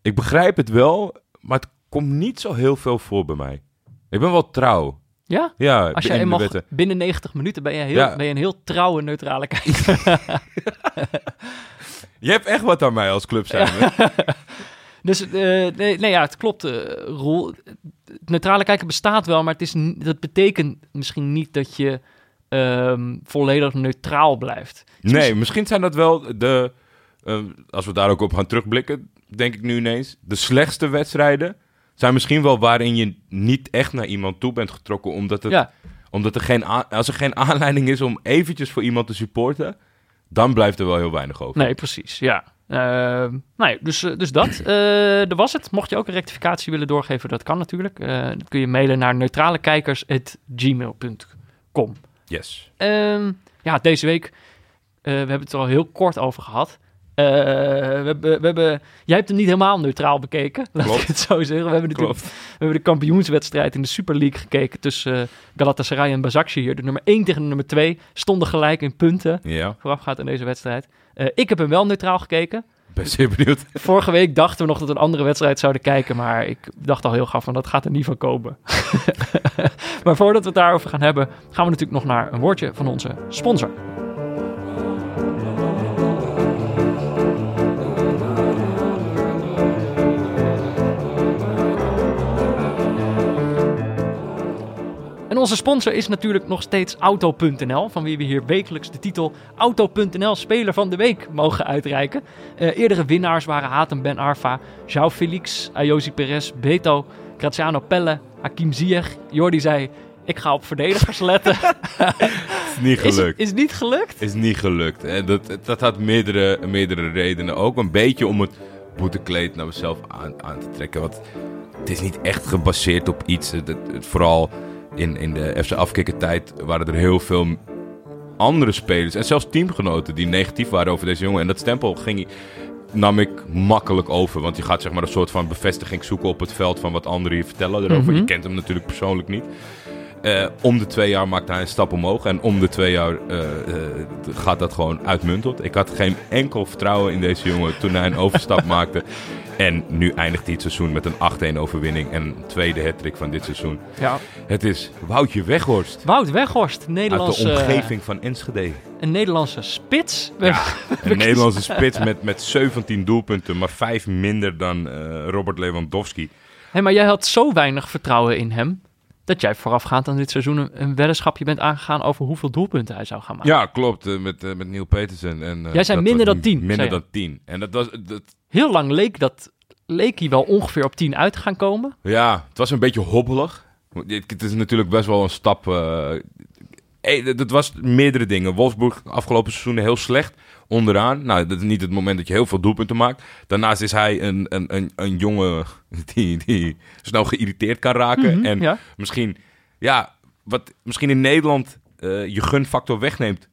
Ik begrijp het wel, maar het komt niet zo heel veel voor bij mij. Ik ben wel trouw. Ja? Ja, Als je eenmaal binnen 90 minuten ben je, heel, Ja. ben je een heel trouwe neutrale kijker. Je hebt echt wat aan mij als club zijn. Dus eh, nee, nee, ja, het klopt, eh Roel. Het neutrale kijken bestaat wel, maar het is, dat betekent misschien niet dat je ehm, volledig neutraal blijft. Nee, misschien zijn dat wel de... eh, als we daar ook op gaan terugblikken, denk ik nu ineens... De slechtste wedstrijden zijn misschien wel waarin je niet echt naar iemand toe bent getrokken... omdat, het, Ja, omdat er geen als er geen aanleiding is om eventjes voor iemand te supporten... dan blijft er wel heel weinig over. nee, precies, ja. Ehm, nee, dus, eh, dus dat. Dat was het. Mocht je ook een rectificatie willen doorgeven, dat kan natuurlijk. Eh dan kun je mailen naar neutralekijkers.gmail.com. Yes. Ehm, ja, deze week, we hebben het er al heel kort over gehad. Eh, we hebben, we hebben, jij hebt hem niet helemaal neutraal bekeken, laat ik het zo zeggen. We hebben, natuurlijk, we hebben de kampioenswedstrijd in de Super League gekeken tussen eh, Galatasaray en Bazakje hier. De nummer 1 tegen de nummer 2 stonden gelijk in punten Ja, voorafgaand aan deze wedstrijd. Eh, ik heb hem wel neutraal gekeken. ben zeer benieuwd. Vorige week dachten we nog dat we een andere wedstrijd zouden kijken, maar ik dacht al heel gauw van dat gaat er niet van komen. maar voordat we het daarover gaan hebben, gaan we natuurlijk nog naar een woordje van onze sponsor. En onze sponsor is natuurlijk nog steeds Auto.nl, van wie we hier wekelijks de titel Auto.nl Speler van de Week mogen uitreiken. Eh, eerdere winnaars waren Hatem Ben Arfa, João Felix, Ayosi Perez, Beto, Graziano Pelle, Hakim Ziyech. Jordi zei, ik ga op verdedigers letten. is niet is, gelukt. is niet gelukt? is niet gelukt. En dat, dat had meerdere, meerdere redenen. Ook een beetje om het boetekleed naar mezelf aan, aan te trekken. Want het is niet echt gebaseerd op iets. Het, het- het- vooral in, in de FC Afkikker tijd waren er heel veel andere spelers. En zelfs teamgenoten die negatief waren over deze jongen. En dat stempel ging, nam ik makkelijk over. Want je gaat zeg maar een soort van bevestiging zoeken op het veld van wat anderen je vertellen erover. Mhm. Je kent hem natuurlijk persoonlijk niet. Eh, om de twee jaar maakt hij een stap omhoog. En om de twee jaar eh, eh, gaat dat gewoon uitmuntend. Ik had geen enkel vertrouwen in deze jongen toen hij een overstap maakte. En nu eindigt hij het seizoen met een 8-1 overwinning. En een tweede hat van dit seizoen. Ja. Het is Woutje Weghorst. Wout Weghorst, Uit Nederlandse, de omgeving van Enschede. een Nederlandse spits. Ja, een Nederlandse spits met, met 17 doelpunten, maar 5 minder dan eh, Robert Lewandowski. Hey, maar jij had zo weinig vertrouwen in hem... dat jij voorafgaand aan dit seizoen een, een weddenschapje bent aangegaan... over hoeveel doelpunten hij zou gaan maken. Ja, klopt. eh, met, eh, met Neil Petersen. En, Jij zei dat minder dan 10, Minder dan 10. En dat was... Dat, Heel lang leek, dat, leek hij wel ongeveer op 10 uit te gaan komen. ja, het was een beetje hobbelig. Het is natuurlijk best wel een stap... eh, dat- was meerdere dingen. Wolfsburg afgelopen seizoen heel slecht. Onderaan. Nou, dat is niet het moment dat je heel veel doelpunten maakt. Daarnaast is hij een, een, een, een jongen die, die snel geïrriteerd kan raken. Mhm, en ja. misschien, ja, wat misschien in Nederland eh, je gunfactor wegneemt,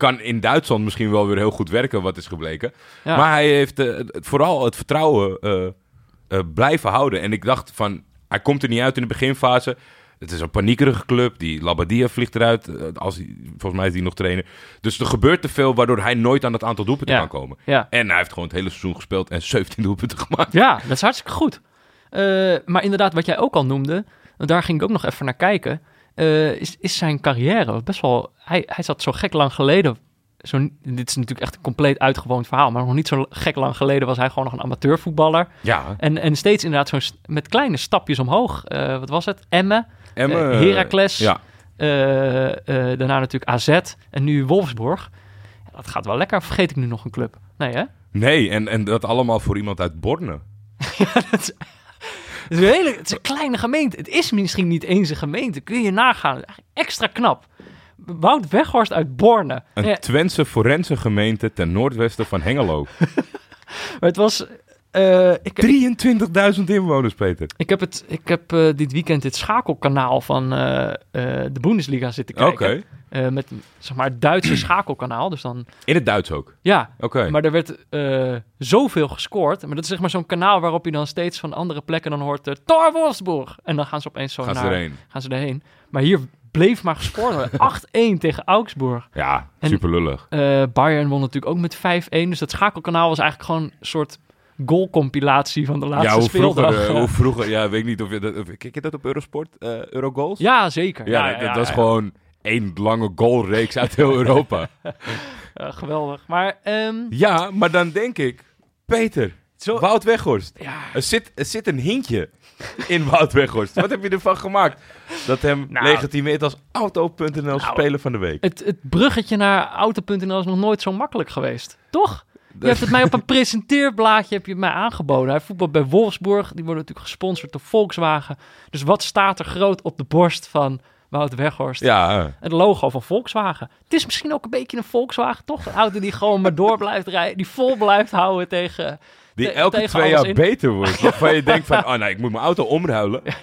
kan in Duitsland misschien wel weer heel goed werken, wat is gebleken. Ja. Maar hij heeft eh, vooral het vertrouwen eh, eh, blijven houden. En ik dacht van, hij komt er niet uit in de beginfase. Het is een paniekerige club. Die Labadia vliegt eruit. Als hij, volgens mij is hij nog trainer. Dus er gebeurt te veel, waardoor hij nooit aan het aantal doelpunten Ja. kan komen. Ja. En hij heeft gewoon het hele seizoen gespeeld en 17 doelpunten gemaakt. Ja, dat is hartstikke goed. Maar inderdaad, wat jij ook al noemde, daar ging ik ook nog even naar kijken, eh, is, is zijn carrière best wel. Hij, hij zat zo gek lang geleden. Zo, dit is natuurlijk echt een compleet uitgewoond verhaal, maar nog niet zo gek lang geleden was hij gewoon nog een amateurvoetballer. Ja, En, en steeds inderdaad zo st- met kleine stapjes omhoog. Eh, wat was het? Emmen, Emmen, Eh, Heracles. Ja, daarna natuurlijk AZ en nu Wolfsburg. Ja, dat gaat wel lekker. Vergeet ik nu nog een club? Nee, hè? nee, en, en dat allemaal voor iemand uit Borne. Het is een, hele, het is een kleine gemeente. Het is misschien niet eens een gemeente. Kun je nagaan. Extra knap. Wout Weghorst uit Borne. Een Twentse forense gemeente ten noordwesten van Hengelo. maar het was... eh, ik, heb, 23.000 inwoners, Peter. ik heb, het, ik heb eh, dit weekend het schakelkanaal van eh, eh, de Bundesliga zitten kijken. Eh, met zeg maar het Duitse schakelkanaal. Dus dan, In het Duits ook. ja, Oké. Maar er werd eh, zoveel gescoord. Maar dat is zeg maar zo'n kanaal waarop je dan steeds van andere plekken dan hoort... Uh, Tor Wolfsburg! En dan gaan ze opeens zo Gaan ze naar... erheen. Gaan ze erheen. Maar hier bleef maar gescoord worden. 8-1 tegen Augsburg. Ja, super lullig. Eh, Bayern won natuurlijk ook met 5-1. Dus dat schakelkanaal was eigenlijk gewoon een soort goalcompilatie van de laatste Ja, hoe speeldag. vroeger, eh, hoe vroeger, ja, weet ik niet of je dat, of, kijk je dat op Eurosport, eh Eurogoals? ja, zeker. ja, Ja, dat, ja, dat was ja. gewoon één lange goalreeks uit heel Europa. Ja, geweldig. Maar ehm, ja, maar dan denk ik, Peter, Zo- Wout Weghorst. ja, Er zit, er zit een hintje in Wout Weghorst. Wat heb je ervan gemaakt? Dat hem Nou. legitimeert als Auto.nl Speler van de Week. het, het bruggetje naar Auto.nl is nog nooit zo makkelijk geweest. Toch? Je hebt het mij op een presenteerblaadje heb je mij aangeboden. Hij voetbalt bij Wolfsburg. Die worden natuurlijk gesponsord door Volkswagen. Dus wat staat er groot op de borst van Wout Weghorst? Ja, Het logo van Volkswagen. Het is misschien ook een beetje een Volkswagen, toch? Een auto die gewoon maar door blijft rijden. Die vol blijft houden tegen... die te- elke tegen twee jaar in. beter wordt. Waarvan je denkt van, oh nou, ik moet mijn auto omruilen.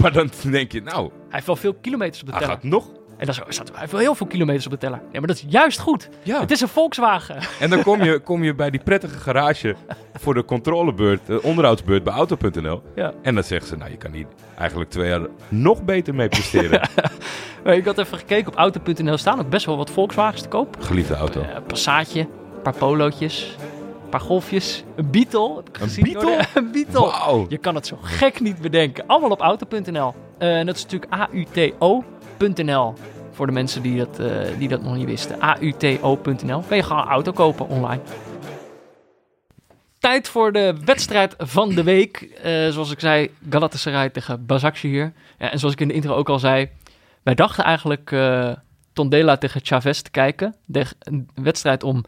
Maar dan denk je, nou, Hij heeft wel veel kilometers op de hij teller. gaat nog. En dat is, staat- wel heel veel kilometers op de teller. Nee, maar dat is juist goed. Ja. Het is een Volkswagen. En dan kom je, kom je bij die prettige garage voor de controlebeurt, de onderhoudsbeurt bij Auto.nl. Ja. En dan zeggen ze, nou, je kan hier eigenlijk twee jaar nog beter mee presteren. Maar ik had even gekeken op Auto.nl. staan ook best wel wat Volkswagens te koop. Geliefde auto. Eh, Een Passaatje, een paar Polootjes, een paar Golfjes, een Beetle. Heb ik Een gezien, Beetle? hoor. Een Beetle. Wauw. Je kan het zo gek niet bedenken. Allemaal op auto.nl. Eh, en dat is natuurlijk auto.nl. Voor de mensen die dat, eh, die dat nog niet wisten. auto.nl. Kan je gewoon een auto kopen online. Tijd voor de wedstrijd van de week. Eh, zoals ik zei, Galatasaray tegen Başakşehir. Ja, en zoals ik in de intro ook al zei. Wij dachten eigenlijk eh Tondela tegen Chavez te kijken. De, een wedstrijd om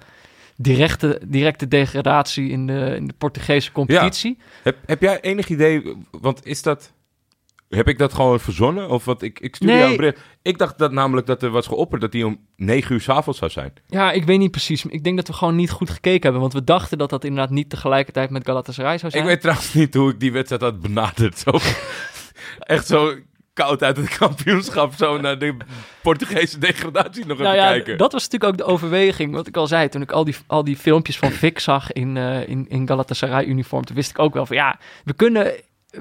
directe, directe degradatie in de, in de Portugese competitie. Heb, heb jij enig idee, want is dat... Heb ik dat gewoon verzonnen? Of wat? Ik, ik stuurde Nee. jou een bericht. Ik dacht dat namelijk dat er was geopperd dat die om 9 uur 's avonds zou zijn. Ja, ik weet niet precies. Ik denk dat we gewoon niet goed gekeken hebben. Want we dachten dat dat inderdaad niet tegelijkertijd met Galatasaray zou zijn. Ik weet trouwens niet hoe ik die wedstrijd had benaderd. Zo, echt zo koud uit het kampioenschap. Zo naar de Portugese degradatie nog nou even ja, kijken. dat was natuurlijk ook de overweging. Wat ik al zei, toen ik al die, al die filmpjes van Vic zag in, eh, in, in Galatasaray-uniform... toen wist ik ook wel van ja, we kunnen...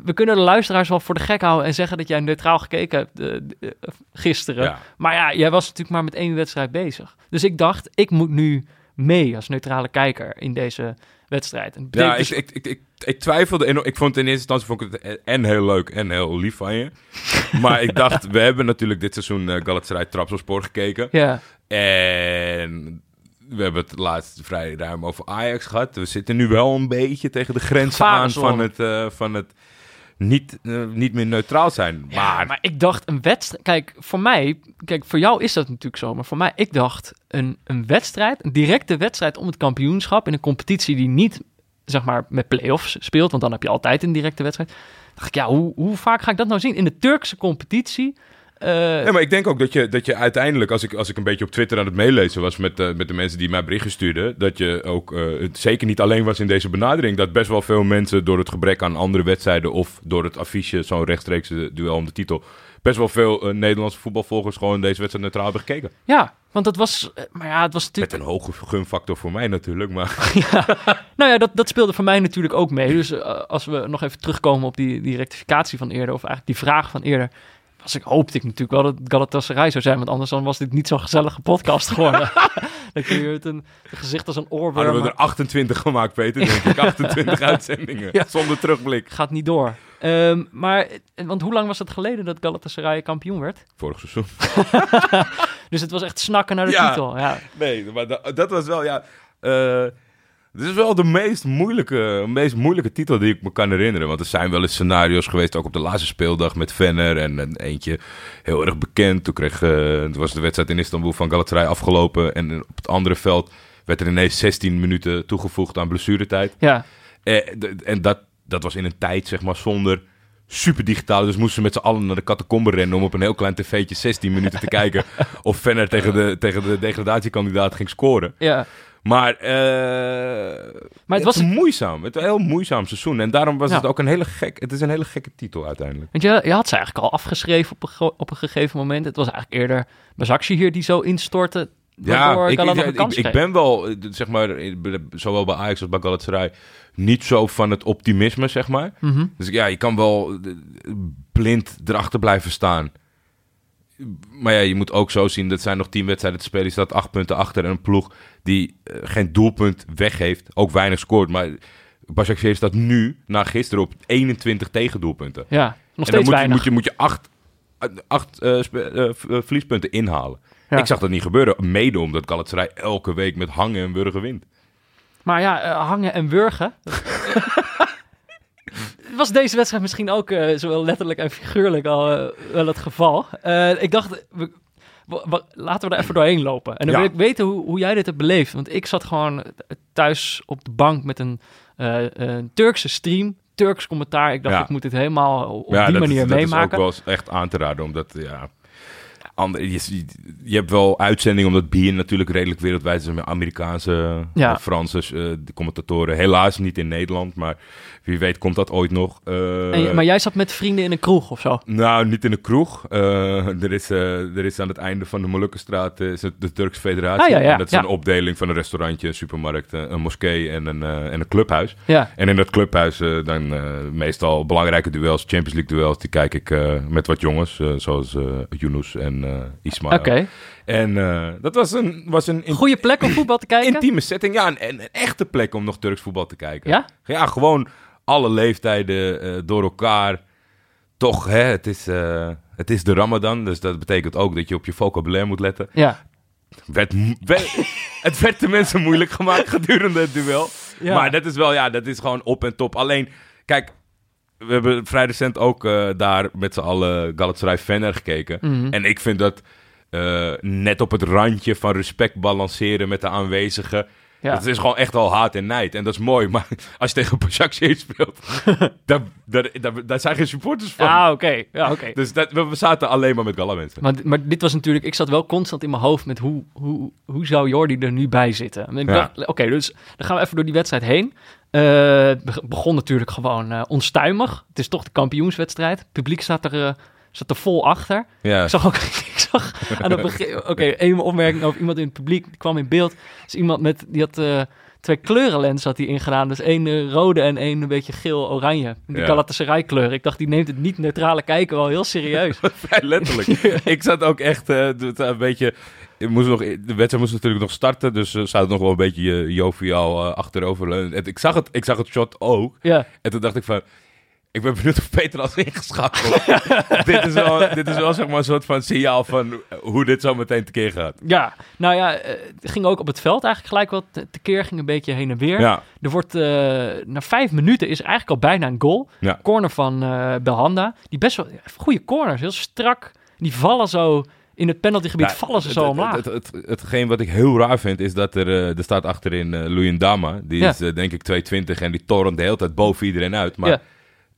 we kunnen de luisteraars wel voor de gek houden en zeggen dat jij neutraal gekeken hebt eh, eh, gisteren. Ja. Maar ja, jij was natuurlijk maar met één wedstrijd bezig. Dus ik dacht, ik moet nu mee als neutrale kijker in deze wedstrijd. En Ja, ik, dus- ik, ik, ik, ik twijfelde. En ik vond in eerste instantie vond ik het en heel leuk en heel lief van je. Maar ik dacht, we hebben natuurlijk dit seizoen uh, Galatasaray Trabzonspor gekeken. ja, En we hebben het laatst vrij ruim over Ajax gehad. We zitten nu wel een beetje tegen de grenzen aan van het, van het niet, eh, niet meer neutraal zijn. Ja, Maar, maar, ik dacht een wedstrijd. Kijk, voor mij, kijk, voor jou is dat natuurlijk zo. Maar voor mij, ik dacht een, een wedstrijd, een directe wedstrijd om het kampioenschap in een competitie die niet, zeg maar, met play-offs speelt. Want dan heb je altijd een directe wedstrijd. Dacht ik, ja, hoe, hoe vaak ga ik dat nou zien? In de Turkse competitie. Eh, Nee, maar ik denk ook dat je, dat je uiteindelijk, als ik, als ik een beetje op Twitter aan het meelezen was met, eh, met de mensen die mij berichten stuurden, dat je ook eh, het zeker niet alleen was in deze benadering. Dat best wel veel mensen door het gebrek aan andere wedstrijden of door het affiche, zo'n rechtstreeks eh, duel om de titel, best wel veel eh, Nederlandse voetbalvolgers gewoon deze wedstrijd neutraal hebben gekeken. ja, want het was, eh, maar ja, het was natuurlijk. Met een hoge gunfactor voor mij natuurlijk, maar Nou ja, dat, dat speelde voor mij natuurlijk ook mee. Dus eh, als we nog even terugkomen op die, die rectificatie van eerder, of eigenlijk die vraag van eerder, was ik, hoopte ik natuurlijk wel dat Galatasaray zou zijn, want anders dan was dit niet zo'n gezellige podcast geworden. dan kun je het een, gezicht als een oorworm, hadden we maar er 28 gemaakt, Peter, denk ik. 28 uitzendingen, Ja. zonder terugblik. gaat niet door. Ehm, maar, want hoe lang was het geleden dat Galatasaray kampioen werd? Vorig seizoen. Dus het was echt snakken naar de Ja. titel. Ja. Nee, maar dat, dat was wel, ja... eh, dit is wel de meest moeilijke, meest moeilijke titel die ik me kan herinneren. Want er zijn wel eens scenario's geweest, ook op de laatste speeldag met Venner. En, en eentje heel erg bekend. Toen, kreeg, eh, toen was de wedstrijd in Istanbul van Galatasaray afgelopen. En op het andere veld werd er ineens 16 minuten toegevoegd aan blessuretijd. ja. Eh, en dat, dat was in een tijd, zeg maar, zonder super digitaal. Dus moesten ze met z'n allen naar de catacombe rennen om op een heel klein tv'tje 16 minuten te kijken of Venner tegen de, tegen de degradatiekandidaat ging scoren. ja. Maar, eh Maar het was... is moeizaam. Het is een heel moeizaam seizoen. En daarom was Ja. het ook een hele gek... Het is een hele gekke titel uiteindelijk. Want je, je had ze eigenlijk al afgeschreven op een, op een gegeven moment. Het was eigenlijk eerder Bazakje hier die zo instortte. Waardoor ik, ik, een ik, ben wel, eh, zeg maar, zowel bij Ajax als bij Galatasaray, niet zo van het optimisme, zeg maar. Mhm. Dus ja, je kan wel eh, blind erachter blijven staan. Maar ja, je moet ook zo zien, dat zijn nog tien wedstrijden te spelen. Je staat acht punten achter en een ploeg die eh, geen doelpunt weggeeft. Ook weinig scoort. Maar Başakşehir staat nu, na gisteren, op 21 tegendoelpunten. Ja, nog en dan steeds moet je, moet je, moet je acht, acht eh, verliespunten inhalen. Ja. Ik zag dat niet gebeuren, mede omdat Galatasaray elke week met hangen en wurgen wint. Maar ja, hangen en wurgen. Was deze wedstrijd misschien ook eh, zowel letterlijk en figuurlijk al eh, wel het geval? Eh, ik dacht, we, laten we er even doorheen lopen. En dan Ja. wil ik weten hoe, hoe jij dit hebt beleefd. Want ik zat gewoon thuis op de bank met een, een Turkse stream, Turks commentaar. Ik dacht, Ja. ik moet dit helemaal op ja, die manier is, dat is ook meemaken. wel echt aan te raden, omdat ja, ander, je, je hebt wel uitzendingen, omdat BN natuurlijk redelijk wereldwijd is met Amerikaanse, Ja. Franse eh, de commentatoren. Helaas niet in Nederland, maar wie weet komt dat ooit nog. Eh, En maar jij zat met vrienden in een kroeg of zo? Nou, niet in de kroeg. Eh, er, is, er is aan het einde van de Molukkenstraat is het de Turkse Federatie. Ah, ja, ja, En dat is een opdeling van een restaurantje, een supermarkt, een moskee en een, en een clubhuis. Ja. En in dat clubhuis dan meestal belangrijke duels, Champions League duels, die kijk ik met wat jongens, zoals Yunus en Ismail. Oké. En eh, dat was een, was een Goede plek om voetbal te kijken? intieme setting. Ja, een, een, een echte plek om nog Turks voetbal te kijken. Ja? Ja, gewoon alle leeftijden eh, door elkaar. Toch, hè, het is, eh, het is de Ramadan, dus dat betekent ook dat je op je vocabulaire moet letten. Ja. Werd, werd- het werd de mensen moeilijk gemaakt gedurende het duel. Ja. Maar dat is wel, ja, dat is gewoon op en top. Alleen, kijk, we hebben vrij recent ook eh, daar met z'n allen Galatasaray Venner gekeken. Mhm. En ik vind dat eh, net op het randje van respect balanceren met de aanwezigen. Ja. Dat is gewoon echt al haat en nijd. En dat is mooi. Maar als je tegen Başakşehir speelt, daar, daar, daar, daar zijn geen supporters van. Ah, oké. Ja, oké. Dus dat, we, we zaten alleen maar met Gala mensen. Maar, maar dit was natuurlijk, ik zat wel constant in mijn hoofd met hoe, hoe, hoe zou Jordi er nu bij zitten? Ja. oké, dus dan gaan we even door die wedstrijd heen. Eh, het beg- begon natuurlijk gewoon eh, onstuimig. Het is toch de kampioenswedstrijd. Het publiek staat er, eh, zat er vol achter. Ja, Ik zag ook, ik zag aan het begin, oké, één opmerking over iemand in het publiek, die kwam in beeld. is iemand met, die had eh, twee kleurenlens had hij ingedaan. Dus één eh, rode en één een beetje geel-oranje. Die Ja. Galatasaray kleur. Ik dacht, die neemt het niet neutrale kijken wel heel serieus. Vrij letterlijk. ik zat ook echt het, een beetje... Ik moest nog, de wedstrijd moest natuurlijk nog starten, dus ze zouden nog wel een beetje uh, joviaal uh, achteroverleunen. En ik zag, het, ik zag het shot ook. ja. En toen dacht ik van, ik ben benieuwd of Peter als ingeschakeld. dit, is wel, dit is wel zeg maar een soort van signaal van hoe dit zo meteen tekeer gaat. Ja, nou ja, eh, het ging ook op het veld eigenlijk gelijk wat te- tekeer. Ging een beetje heen en weer. Ja, Er wordt, eh, na vijf minuten is eigenlijk al bijna een goal. Ja. Corner van eh Belhanda. Die best wel, goede corners, heel strak. Die vallen zo, in het penaltygebied vallen ze zo het- omlaag. Het, het, het, hetgeen wat ik heel raar vind, is dat er, er staat achterin uh, Luyendama. Die Ja. is denk ik 220 en die torent de hele tijd boven iedereen uit. Maar Ja.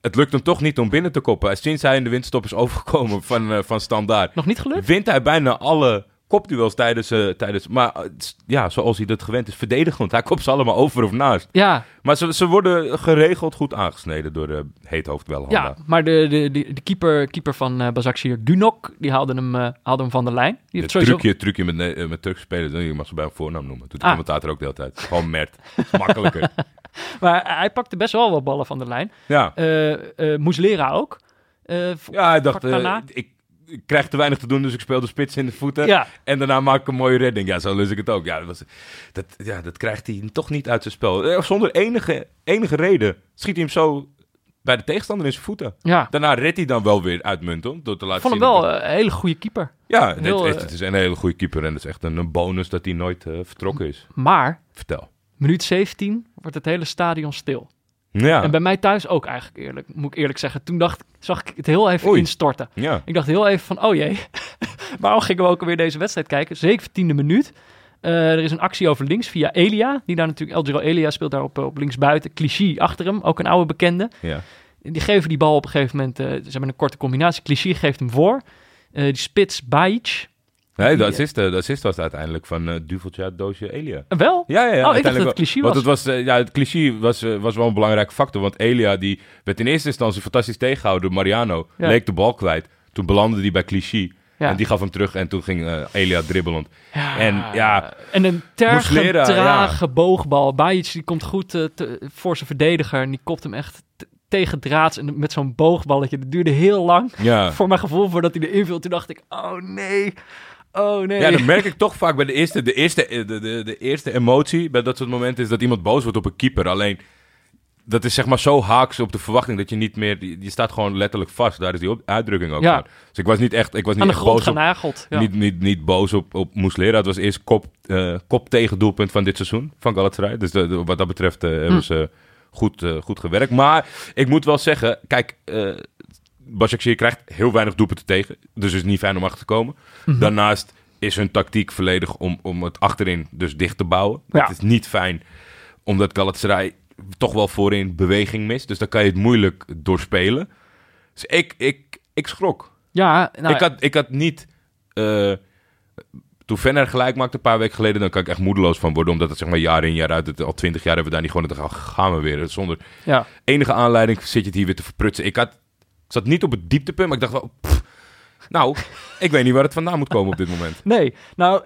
Het lukt hem toch niet om binnen te koppen. Sinds hij in de windstop is overgekomen van, eh, van standaard, Nog niet gelukt? wint hij bijna alle kopduels tijdens... eh, tijdens maar eh, ja, zoals hij dat gewend is, verdedigend. Hij kopt ze allemaal over of naast. Ja, Maar ze, ze worden geregeld goed aangesneden door de heethoofd Belhanda. ja maar de, de, de, de keeper, keeper van uh, Bazakshir, Dunok, die haalde hem, haalde hem van de lijn. Die Het heeft sowieso... trucje, trucje met, met Turkse spelers, je mag ze bij een voornaam noemen. Doet de Ah. commentator ook de hele tijd. Gewoon Mert. Makkelijker. Maar hij pakte best wel wat ballen van de lijn. Ja. Eh eh Muslera ook. Eh, Ja, hij dacht, ik, ik krijg te weinig te doen, dus ik speel de spits in de voeten. ja. En daarna maak ik een mooie redding. Ja, zo lus ik het ook. Ja, dat, was, dat, ja, dat krijgt hij toch niet uit zijn spel. Zonder enige, enige reden schiet hij hem zo bij de tegenstander in zijn voeten. ja. Daarna redt hij dan wel weer uitmuntend door te Ik laten vond hem wel dat- een hele goede keeper. ja, het, heel, het, is een hele goede keeper. En het is echt een, bonus dat hij nooit vertrokken is. Maar, Vertel. Minuut 17 wordt het hele stadion stil. Ja, En bij mij thuis ook eigenlijk eerlijk, moet ik eerlijk zeggen. Toen dacht, zag ik het heel even Oei. instorten. ja. Ik dacht heel even van, oh jee, waarom gingen we ook alweer deze wedstrijd kijken? 17e minuut. Eh, er is een actie over links via Elia. Die daar natuurlijk, Eldro Elia speelt daar op, op links buiten. Clichy achter hem, ook een oude bekende. ja. Die geven die bal op een gegeven moment, eh, ze hebben een korte combinatie. Clichy geeft hem voor. Eh, die spits Bajic. Nee, de Die- assist, eh, de assist was uiteindelijk van eh Duveltje Doosje Elia. Eh, wel? Ja, ja, ja. oh, ik dacht dat het wel. Clichy Want was. het was, eh, ja, het cliché was, eh, was wel een belangrijke factor. Want Elia die werd in eerste instantie fantastisch tegengehouden door Mariano. Ja. Leek de bal kwijt. Toen belandde hij bij cliché. Ja. En die gaf hem terug en toen ging eh, Elia dribbelend. Ja, En, ja, en een terge, trage boogbal. Bajic die komt goed eh, te- voor zijn verdediger. En die kopt hem echt tegen draads. En met zo'n boogballetje. Dat duurde heel lang. Ja. Voor mijn gevoel, voordat hij erin viel. Toen dacht ik, oh nee. Oh nee. Ja, dat merk ik toch vaak bij de eerste, de, eerste, eh, de, de, de eerste emotie bij dat soort momenten is dat iemand boos wordt op een keeper. Alleen, dat is zeg maar zo haaks op de verwachting dat je niet meer, je staat gewoon letterlijk vast. Daar is die op- uitdrukking ook Ja. van. Dus ik was niet echt, ik was niet Aan de echt grond boos op, genageld. Ja. Niet, niet, niet boos op, op Muslera. Het was eerst kop, eh, kop tegen doelpunt van dit seizoen van Galatasaray. Dus de- de- wat dat betreft Hm. hebben ze goed, goed gewerkt. Maar ik moet wel zeggen, kijk, Başakşehir krijgt heel weinig doelpunten tegen. Dus het is niet fijn om achter te komen. Mhm. Daarnaast is hun tactiek volledig om, om het achterin dus dicht te bouwen. Ja. Het is niet fijn, omdat Galatasaray toch wel voorin beweging mist. Dus dan kan je het moeilijk doorspelen. Dus ik, ik, ik schrok. Ja, nou, ik, had, ik had niet... eh, toen Venner gelijk maakte een paar weken geleden... dan kan ik echt moedeloos van worden. Omdat het zeg maar jaar in jaar uit... Het, al twintig jaar hebben we daar niet gewoon... Dan gaan we weer. Zonder ja. enige aanleiding zit je het hier weer te verprutsen. Ik, had, ik zat niet op het dieptepunt, maar ik dacht wel... pff, nou, ik weet niet waar het vandaan moet komen op dit moment. Nee, nou,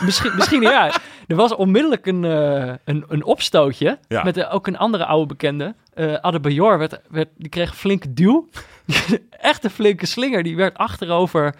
misschien, misschien ja. Er was onmiddellijk een, eh, een, een opstootje Ja. met eh, ook een andere oude bekende. Eh Adebayor werd, werd, die kreeg een flinke duw. Echt een flinke slinger. Die werd achterover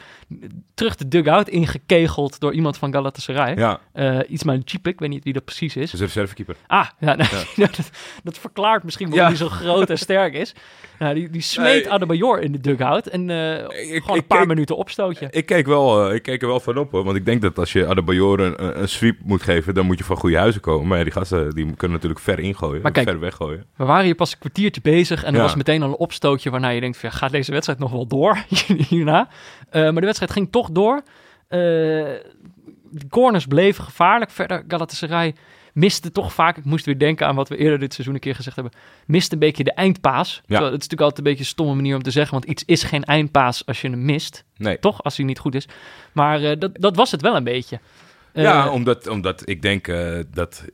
terug de dugout ingekegeld door iemand van Galatasaray. Ja, Eh iets maar een cheap, ik weet niet wie dat precies is. dus een reservekeeper. Ah, ja, nou, dat, dat verklaart misschien waarom Ja. hij zo groot en sterk is. Nou, die, die smeet Nee. Adebayor in de dugout en eh, Ik- gewoon ik een paar keek- minuten opstootje. Ik keek, wel, eh, ik keek er wel van op, hoor. Want ik denk dat als je Adebayor een, een- een sweep moet geven... dan moet je van goede huizen komen. Maar ja, die gasten die kunnen natuurlijk ver ingooien. Maar kijk, ver weggooien. We waren hier pas een kwartiertje bezig en er was meteen al een opstootje waarna je denkt, van, gaat deze wedstrijd nog wel door hierna? Eh, maar de wedstrijd ging toch door. Eh, de corners bleven gevaarlijk. Verder Galatasaray miste toch vaak, ik moest weer denken aan wat we eerder dit seizoen een keer gezegd hebben, miste een beetje de eindpaas. Terwijl Het is natuurlijk altijd een beetje een stomme manier om te zeggen, want iets is geen eindpaas als je hem mist. Nee. Toch, als hij niet goed is. Maar eh, dat, dat was het wel een beetje. Ja, omdat, omdat ik denk dat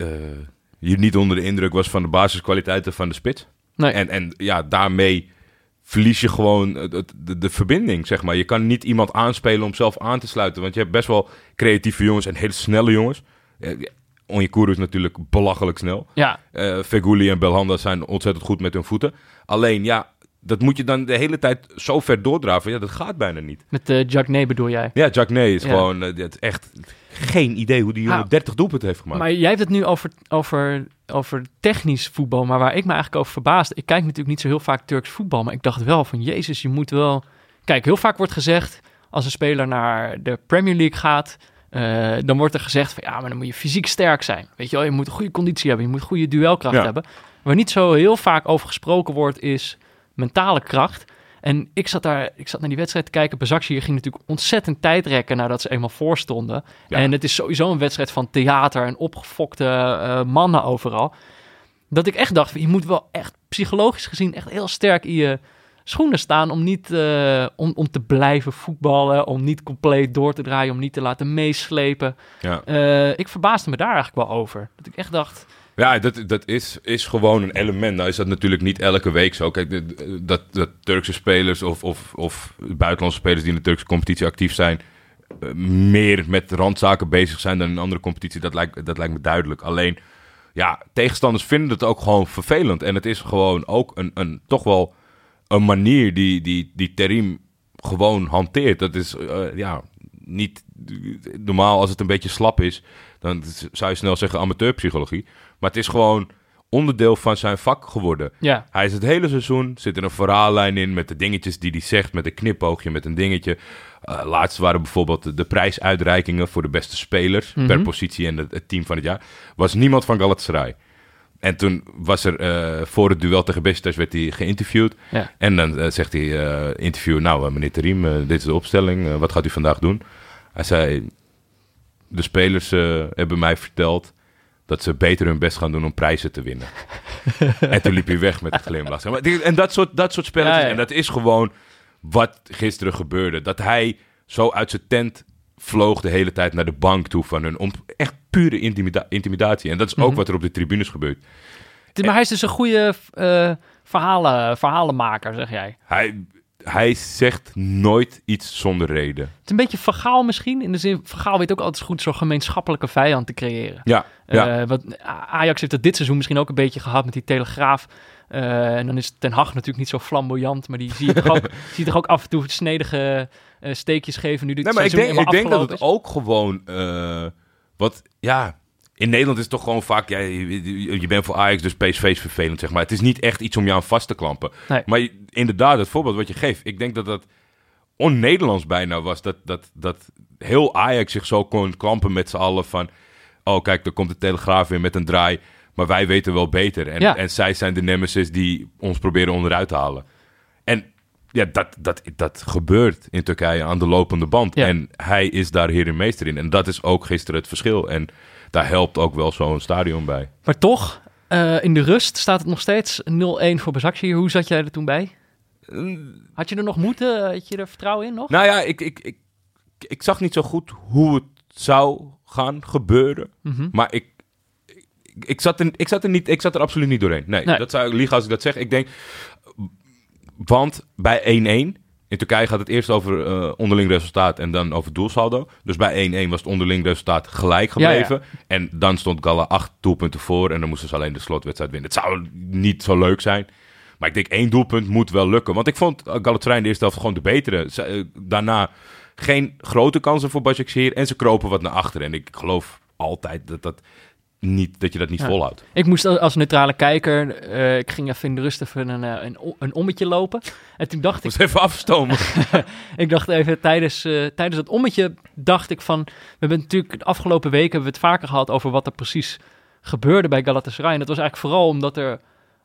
je niet onder de indruk was van de basiskwaliteiten van de spits. nee. En, en ja, daarmee verlies je gewoon het- het- de, de verbinding, zeg maar. Je kan niet iemand aanspelen om zelf aan te sluiten. Want je hebt best wel creatieve jongens en hele snelle jongens. Onyekuru is natuurlijk belachelijk snel. Ja, Eh Feguli en Belhanda zijn ontzettend goed met hun voeten. Alleen, ja, dat moet je dan de hele tijd zo ver doordraven. Ja, dat gaat bijna niet. met uh, Jack Nee bedoel jij. Ja, Jack Nee is Ja. gewoon... eh, het echt geen idee hoe die jongen Nou, 30 doelpunten heeft gemaakt. Maar jij hebt het nu over, over, over technisch voetbal, maar waar ik me eigenlijk over verbaasde, ik kijk natuurlijk niet zo heel vaak Turks voetbal, maar ik dacht wel van, jezus, je moet wel... Kijk, heel vaak wordt gezegd, als een speler naar de Premier League gaat, eh, dan wordt er gezegd van, ja, maar dan moet je fysiek sterk zijn. Weet je wel, je moet een goede conditie hebben, je moet goede duelkracht Ja. hebben. Waar niet zo heel vaak over gesproken wordt, is mentale kracht. En ik zat daar, ik zat naar die wedstrijd te kijken. Bezakje ging natuurlijk ontzettend tijd rekken nadat ze eenmaal voorstonden. Ja. En het is sowieso een wedstrijd van theater en opgefokte eh, mannen overal. Dat ik echt dacht, je moet wel echt psychologisch gezien echt heel sterk in je schoenen staan om niet eh, om, om te blijven voetballen, om niet compleet door te draaien, om niet te laten meeslepen. ja. Eh, ik verbaasde me daar eigenlijk wel over. Dat ik echt dacht, Ja, dat, dat is, is gewoon een element. Nou is dat natuurlijk niet elke week zo. Kijk, dat, dat Turkse spelers of, of, of buitenlandse spelers die in de Turkse competitie actief zijn... eh, meer met randzaken bezig zijn dan in een andere competitie, dat lijkt, dat lijkt me duidelijk. Alleen, ja, tegenstanders vinden het ook gewoon vervelend. En het is gewoon ook een, een toch wel een manier die, die, die Terim gewoon hanteert. Dat is, eh, ja, niet normaal als het een beetje slap is, dan zou je snel zeggen amateurpsychologie. Maar het is gewoon onderdeel van zijn vak geworden. ja, Hij is het hele seizoen, zit er een verhaallijn in met de dingetjes die hij zegt, met een knipoogje, met een dingetje. Eh laatst waren bijvoorbeeld de, de prijsuitreikingen voor de beste spelers per Mhm. positie en het, het team van het jaar. Was niemand van Galatasaray. En toen was er eh, voor het duel tegen Besiktas werd hij geïnterviewd. ja. En dan eh, zegt hij interview, nou meneer Terim, dit is de opstelling, wat gaat u vandaag doen? Hij zei, de spelers hebben mij verteld dat ze beter hun best gaan doen om prijzen te winnen. en toen liep hij weg met een glimlach. En dat soort, dat soort spelletjes, Ja, ja. en dat is gewoon wat gisteren gebeurde. Dat hij zo uit zijn tent vloog de hele tijd naar de bank toe van hun, om echt pure intimida- intimidatie. En dat is ook Mhm. wat er op de tribunes gebeurt. Maar hij is dus een goede eh, verhalen, verhalenmaker, zeg jij. Hij, hij zegt nooit iets zonder reden. Het is een beetje vergaal misschien. In de zin, vergaal weet ook altijd goed zo'n gemeenschappelijke vijand te creëren. Ja, ja. Eh, wat, Ajax heeft dat dit seizoen misschien ook een beetje gehad met die Telegraaf. Eh, en dan is Ten Hag natuurlijk niet zo flamboyant, maar die zie je toch ook, zie je toch ook af en toe snedige eh, steekjes geven nu dit Nee, maar ik denk, ik denk dat het ook gewoon... wat, ja... In Nederland is het toch gewoon vaak... Ja, je, bent voor Ajax, dus PSV is vervelend, zeg maar. Het is niet echt iets om je aan vast te klampen. Nee. Maar je- inderdaad, het voorbeeld wat je geeft... Ik denk dat dat on-Nederlands bijna was. Dat, dat, dat heel Ajax zich zo kon klampen met z'n allen van... Oh, kijk, er komt de Telegraaf weer met een draai. Maar wij weten wel beter. En, Ja. en zij zijn de nemesis die ons proberen onderuit te halen. En ja, dat, dat, dat gebeurt in Turkije aan de lopende band. Ja. En hij is daar heer en meester in. En dat is ook gisteren het verschil. En daar helpt ook wel zo'n stadion bij. Maar toch, eh, in de rust staat het nog steeds 0-1 voor Bezakje. Hoe zat jij er toen bij? Had je er nog moeten? Had je er vertrouwen in nog? Nou ja, ik, ik, ik, ik zag niet zo goed hoe het zou gaan gebeuren. Mhm. Maar ik, ik, ik, zat er, ik, zat er niet, ik zat er absoluut niet doorheen. Nee, Nee. dat zou ik liegen als ik dat zeg. Ik denk, want bij 1-1, in Turkije gaat het eerst over eh, onderling resultaat en dan over doelsaldo. Dus bij 1-1 was het onderling resultaat gelijk Ja, ja. gebleven. En dan stond Gala acht doelpunten voor en dan moesten ze alleen de slotwedstrijd winnen. Het zou niet zo leuk zijn. Maar ik denk één doelpunt moet wel lukken. Want ik vond eh, Galatasaray in de eerste helft gewoon de betere. Eh, daarna geen grote kansen voor Başakşehir en ze kropen wat naar achteren. En ik geloof altijd dat, dat, niet, dat je dat niet Ja. volhoudt. Ik moest als neutrale kijker, eh, ik ging even in de rust even een, eh, een, een ommetje lopen. En toen dacht ik, Moest even afstomen. ik dacht even tijdens, eh, tijdens dat ommetje, dacht ik van, we hebben natuurlijk de afgelopen weken hebben we het vaker gehad over wat er precies gebeurde bij Galatasaray. En dat was eigenlijk vooral omdat er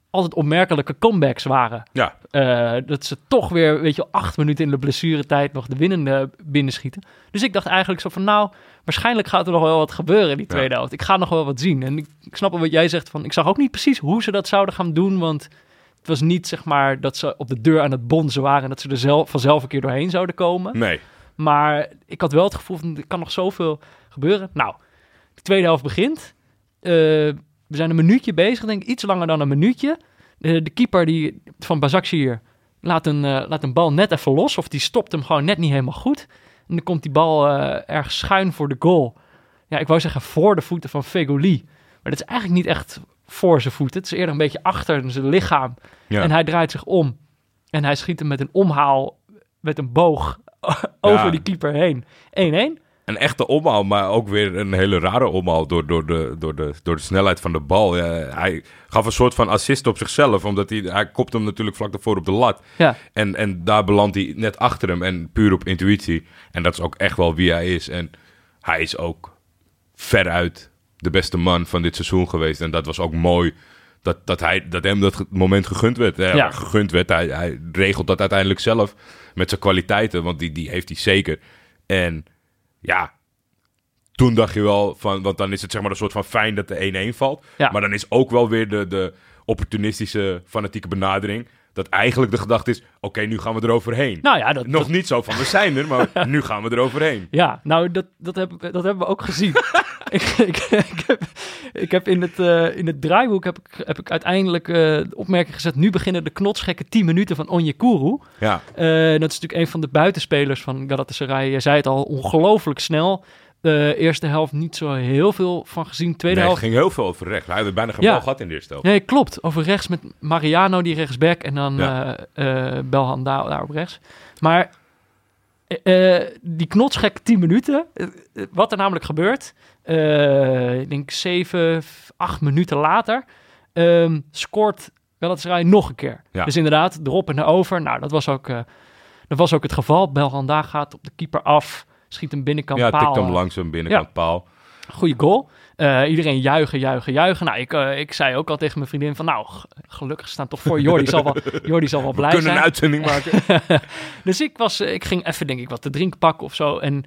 altijd opmerkelijke comebacks waren. ja, Eh, dat ze toch weer, weet je, acht minuten in de blessuretijd nog de winnende binnenschieten. Dus ik dacht eigenlijk zo van, nou, waarschijnlijk gaat er nog wel wat gebeuren in die Ja. tweede helft. Ik ga nog wel wat zien. En ik, ik snap wat jij zegt van, ik zag ook niet precies hoe ze dat zouden gaan doen, want het was niet, zeg maar, dat ze op de deur aan het bonzen waren en dat ze er zelf, vanzelf een keer doorheen zouden komen. nee. Maar ik had wel het gevoel van, er kan nog zoveel gebeuren. Nou, de tweede helft begint. Eh, we zijn een minuutje bezig, denk ik, iets langer dan een minuutje. Eh, de keeper die, van Bazakshir laat een, eh, laat een bal net even los. Of die stopt hem gewoon net niet helemaal goed. En dan komt die bal eh, ergens schuin voor de goal. ja, ik wou zeggen voor de voeten van Fegoli. Maar dat is eigenlijk niet echt voor zijn voeten. Het is eerder een beetje achter zijn lichaam. Ja. En hij draait zich om. En hij schiet hem met een omhaal, met een boog, over die keeper heen. 1-1. Een echte omhaal, maar ook weer een hele rare omhaal door, door, de, door, de, door de snelheid van de bal. Hij gaf een soort van assist op zichzelf, omdat hij, hij kopt hem natuurlijk vlak daarvoor op de lat. Ja, En, en daar belandt hij net achter hem en puur op intuïtie. En dat is ook echt wel wie hij is. En hij is ook veruit de beste man van dit seizoen geweest. En dat was ook mooi dat, dat, hij, dat hem dat moment gegund werd. Ja, Ja. Gegund werd. Hij, hij regelt dat uiteindelijk zelf met zijn kwaliteiten, want die, die heeft hij zeker. En ja, toen dacht je wel van, want dan is het zeg maar een soort van fijn dat de 1-1 valt. Ja. Maar dan is ook wel weer de, de opportunistische, fanatieke benadering. Dat eigenlijk de gedachte is: oké, nu gaan we eroverheen. nou ja, dat, Nog dat- niet zo van we zijn er, maar nu gaan we eroverheen. ja nou, dat, dat, heb, dat hebben we ook gezien. ik, ik, ik, heb, ik heb in het, eh, in het draaiboek heb ik, heb ik uiteindelijk eh, de opmerking gezet... nu beginnen de knotsgekke 10 minuten van Onyekuru. Ja, Eh, dat is natuurlijk een van de buitenspelers van Galatasaray. Je zei het al, ongelooflijk snel. De eerste helft niet zo heel veel van gezien. Tweede nee, helft... ging heel veel over rechts. Hij had bijna geen Ja. bal gehad in de eerste helft. Nee, klopt. Over rechts met Mariano, die rechtsback. En dan Ja. eh eh, Belhan daar, daar op rechts. Maar eh, die knotsgek 10 minuten. wat er namelijk gebeurt. ik denk 7, 8 minuten later. ehm, scoort Galatasaray nog een keer. Ja. Dus inderdaad, erop en erover. Nou, dat was ook, dat was ook het geval. Belhan daar gaat op de keeper af. Schiet hem binnenkant Ja, paal. tikt hem eh, langs hem binnenkant paal. Goeie goal. Eh, iedereen juichen, juichen, juichen. Nou, ik, eh, ik zei ook al tegen mijn vriendin van... Nou, gelukkig staan toch voor. Jordi zal wel, Jordi zal wel We blij kunnen zijn. een uitzending maken. Dus ik, was, eh, ik ging even, denk ik, wat te drinken pakken of zo. En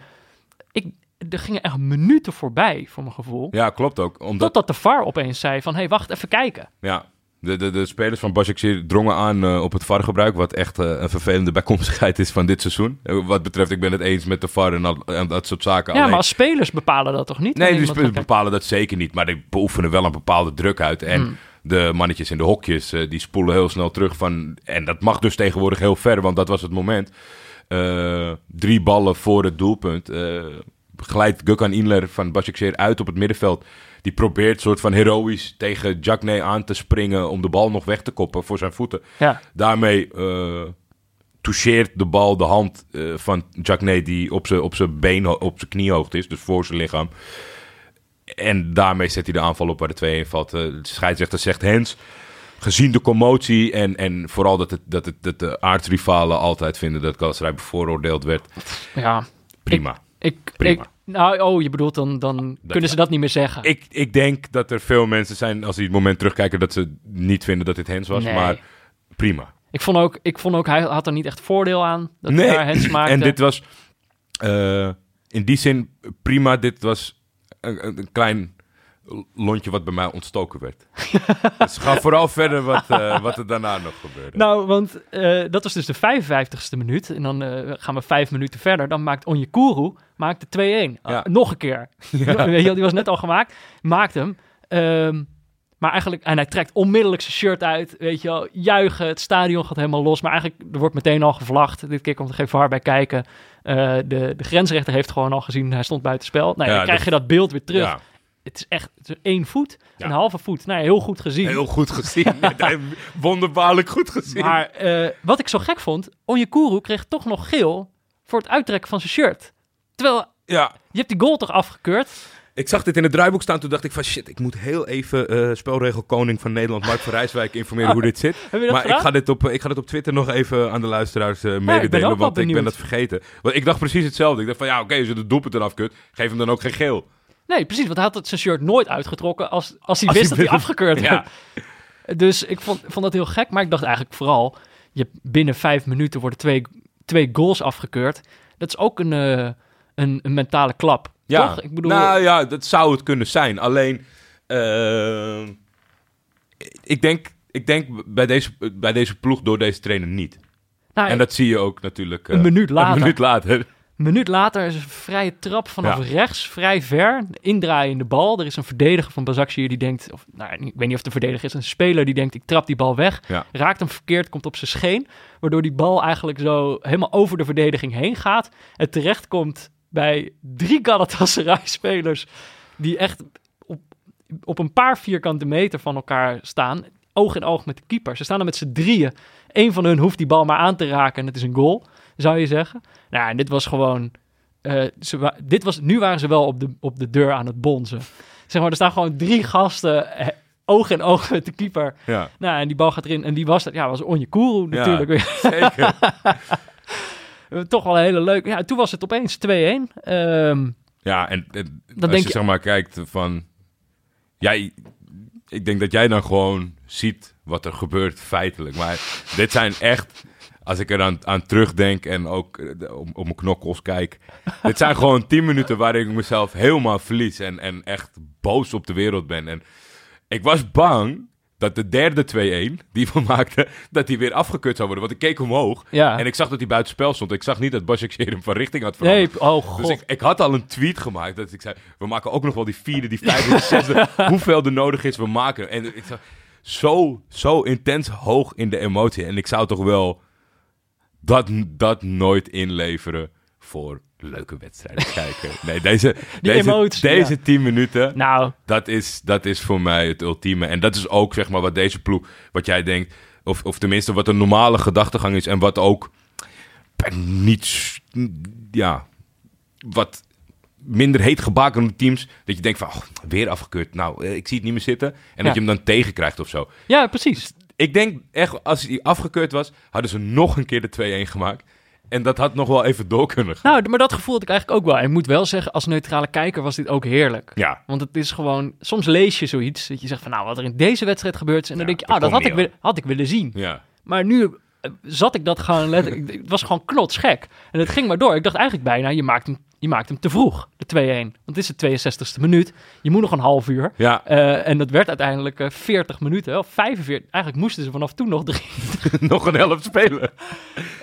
ik, er gingen echt minuten voorbij, voor mijn gevoel. Ja, klopt ook. Omdat Totdat de VAR opeens zei van... Hé, hey, wacht, even kijken. ja, de, de, de spelers van Başakşehir drongen aan eh, op het VAR-gebruik. Wat echt eh, een vervelende bijkomstigheid is van dit seizoen. Eh, wat betreft, ik ben het eens met de VAR en, dat soort zaken. Ja, Alleen- maar als spelers bepalen dat toch niet? Nee, wat spelers bepalen dat zeker niet. Maar die beoefenen wel een bepaalde druk uit. En Hmm. de mannetjes in de hokjes, die spoelen heel snel terug van... En dat mag dus tegenwoordig heel ver, want dat was het moment. Drie ballen voor het doelpunt. Glijdt Gökhan Inler van Başakşehir uit op het middenveld. Die probeert soort van heroïs tegen Jackney aan te springen... om de bal nog weg te koppen voor zijn voeten. Ja, Daarmee eh toucheert de bal de hand eh, van Jackney die op zijn op zijn been, op zijn kniehoogte is, dus voor zijn lichaam. En daarmee zet hij de aanval op waar de 2-1 valt. Eh, de scheidsrechter zegt Hens, gezien de commotie en, en vooral dat, het, dat, het, dat de aardsrivalen altijd vinden dat Galatasaray bevooroordeeld werd. ja. Prima. Ik, Prima. ik, nou, oh, je bedoelt dan, dan kunnen ze dat niet meer zeggen. Ik, ik denk dat er veel mensen zijn, als die het moment terugkijken, dat ze niet vinden dat dit Hens was. Nee. Maar prima. Ik vond ook, ik vond ook, hij had er niet echt voordeel aan dat hij daar hens maakte. En dit was eh, in die zin prima. Dit was een- een klein lontje wat bij mij ontstoken werd. dus ga vooral verder wat, eh, wat er daarna nog gebeurde. Nou, want eh, dat was dus de 55ste minuut. En dan eh, gaan we vijf minuten verder. Dan maakt Onyekuru maakt de 2-1. Ja. Ah, nog een keer. Die was net al gemaakt. Maakt hem. Ehm, maar eigenlijk, en hij trekt onmiddellijk zijn shirt uit. Weet je wel, juichen. Het stadion gaat helemaal los. Maar eigenlijk, er wordt meteen al gevlacht. Dit keer komt er geen VAR bij kijken. De, de grensrechter heeft gewoon al gezien, hij stond buitenspel. Nou, ja, dan krijg je dat beeld weer terug. Het is echt het is één voet, Ja. een halve voet. Nou, ja, heel goed gezien. heel goed gezien. Wonderbaarlijk goed gezien. Maar eh, wat ik zo gek vond, Onyekuru kreeg toch nog geel voor het uittrekken van zijn shirt. Terwijl, ja, je hebt die goal toch afgekeurd? ik zag dit in het draaiboek staan. Toen dacht ik van shit, ik moet heel even eh spelregelkoning van Nederland, Mark van Rijswijk, informeren hoe dit zit. Maar ik ga, dit op, ik ga dit op Twitter nog even aan de luisteraars eh, mededelen, want ik ben dat vergeten. Want ik dacht precies hetzelfde. Ik dacht van ja, oké, als je de doelpunt eraf kunt, geef hem dan ook geen geel. Nee, precies, want hij had het zijn shirt nooit uitgetrokken als, als hij Als wist hij dat hij afgekeurd Ja. werd. Dus ik vond, vond dat heel gek, maar ik dacht eigenlijk vooral, je binnen vijf minuten worden twee, twee goals afgekeurd. Dat is ook een, eh, een, een mentale klap, Ja, toch? Ik bedoel, nou ja, dat zou het kunnen zijn. Alleen, eh, ik, denk, ik denk bij deze, bij deze ploeg door deze trainer niet. nou, En dat zie je ook natuurlijk eh, een minuut later. Een minuut later. Een minuut later is een vrije trap vanaf Ja. rechts, vrij ver. Indraaien in de bal. Er is een verdediger van Bazakshir die denkt... Of, nou, ik weet niet of een verdediger is. Een speler die denkt, ik trap die bal weg. Ja. Raakt hem verkeerd, komt op zijn scheen. Waardoor die bal eigenlijk zo helemaal over de verdediging heen gaat. En terecht komt bij drie Galatasaray-spelers die echt op, op een paar vierkante meter van elkaar staan, oog in oog met de keeper. Ze staan er met z'n drieën. Eén van hun hoeft die bal maar aan te raken en het is een goal, zou je zeggen. Nou, en dit was gewoon... ze wa- dit was, nu waren ze wel op de, op de deur aan het bonzen. Zeg maar, er staan gewoon drie gasten eh, oog in oog met de keeper. Ja, Nou, en die bal gaat erin. En die was, ja, was Onjekuru Ja. natuurlijk. weer. zeker. Toch wel een hele leuke... Ja, toen was het opeens 2-1. Ehm, Ja, en, en Dan als denk je je- zeg maar kijkt van... Jij, ik denk dat jij dan gewoon ziet wat er gebeurt feitelijk. Maar dit zijn echt, als ik er aan, aan terugdenk en ook eh, om, op mijn knokkels kijk... dit zijn gewoon tien minuten waarin ik mezelf helemaal verlies en, en echt boos op de wereld ben. En ik was bang dat de derde 2-1 die we maakten, dat die weer afgekeurd zou worden. Want ik keek omhoog ja. en ik zag dat hij buiten spel stond. Ik zag niet dat Bashak hem van richting had veranderd. Nee, oh god. Dus ik, ik had al een tweet gemaakt dat ik zei: we maken ook nog wel die vierde, die vijfde, die zesde. hoeveel er nodig is, we maken. En ik zag zo, zo intens hoog in de emotie. En ik zou toch wel dat, dat nooit inleveren voor leuke wedstrijden kijken. Nee, deze, deze, emotie, deze ja. tien minuten, Nou, dat is, dat is voor mij het ultieme. En dat is ook zeg maar wat deze ploeg, wat jij denkt, of, of tenminste wat een normale gedachtegang is en wat ook niet, ja, wat minder heet gebakende teams, dat je denkt van, oh, weer afgekeurd, nou, eh, ik zie het niet meer zitten. En Ja. dat je hem dan tegenkrijgt of zo. ja, precies. Ik denk echt, als hij afgekeurd was, hadden ze nog een keer de 2-1 gemaakt. En dat had nog wel even door kunnen gaan. Nou, maar dat gevoel had ik eigenlijk ook wel. En ik moet wel zeggen, als neutrale kijker was dit ook heerlijk. Ja, Want het is gewoon... Soms lees je zoiets, dat je zegt van... Nou, wat er in deze wedstrijd gebeurt... En dan Ja, denk je, ah, dat had ik, willen, had ik willen zien. ja. Maar nu zat ik dat gewoon letterlijk... Het was gewoon knotsgek. En het ging maar door. Ik dacht eigenlijk bijna, je maakt hem, je maakt hem te vroeg, de 2-1. Want het is de 62e minuut. Je moet nog een half uur. Ja, Eh, en dat werd uiteindelijk eh, 40 minuten, of 45. Eigenlijk moesten ze vanaf toen nog drie. nog een helft spelen.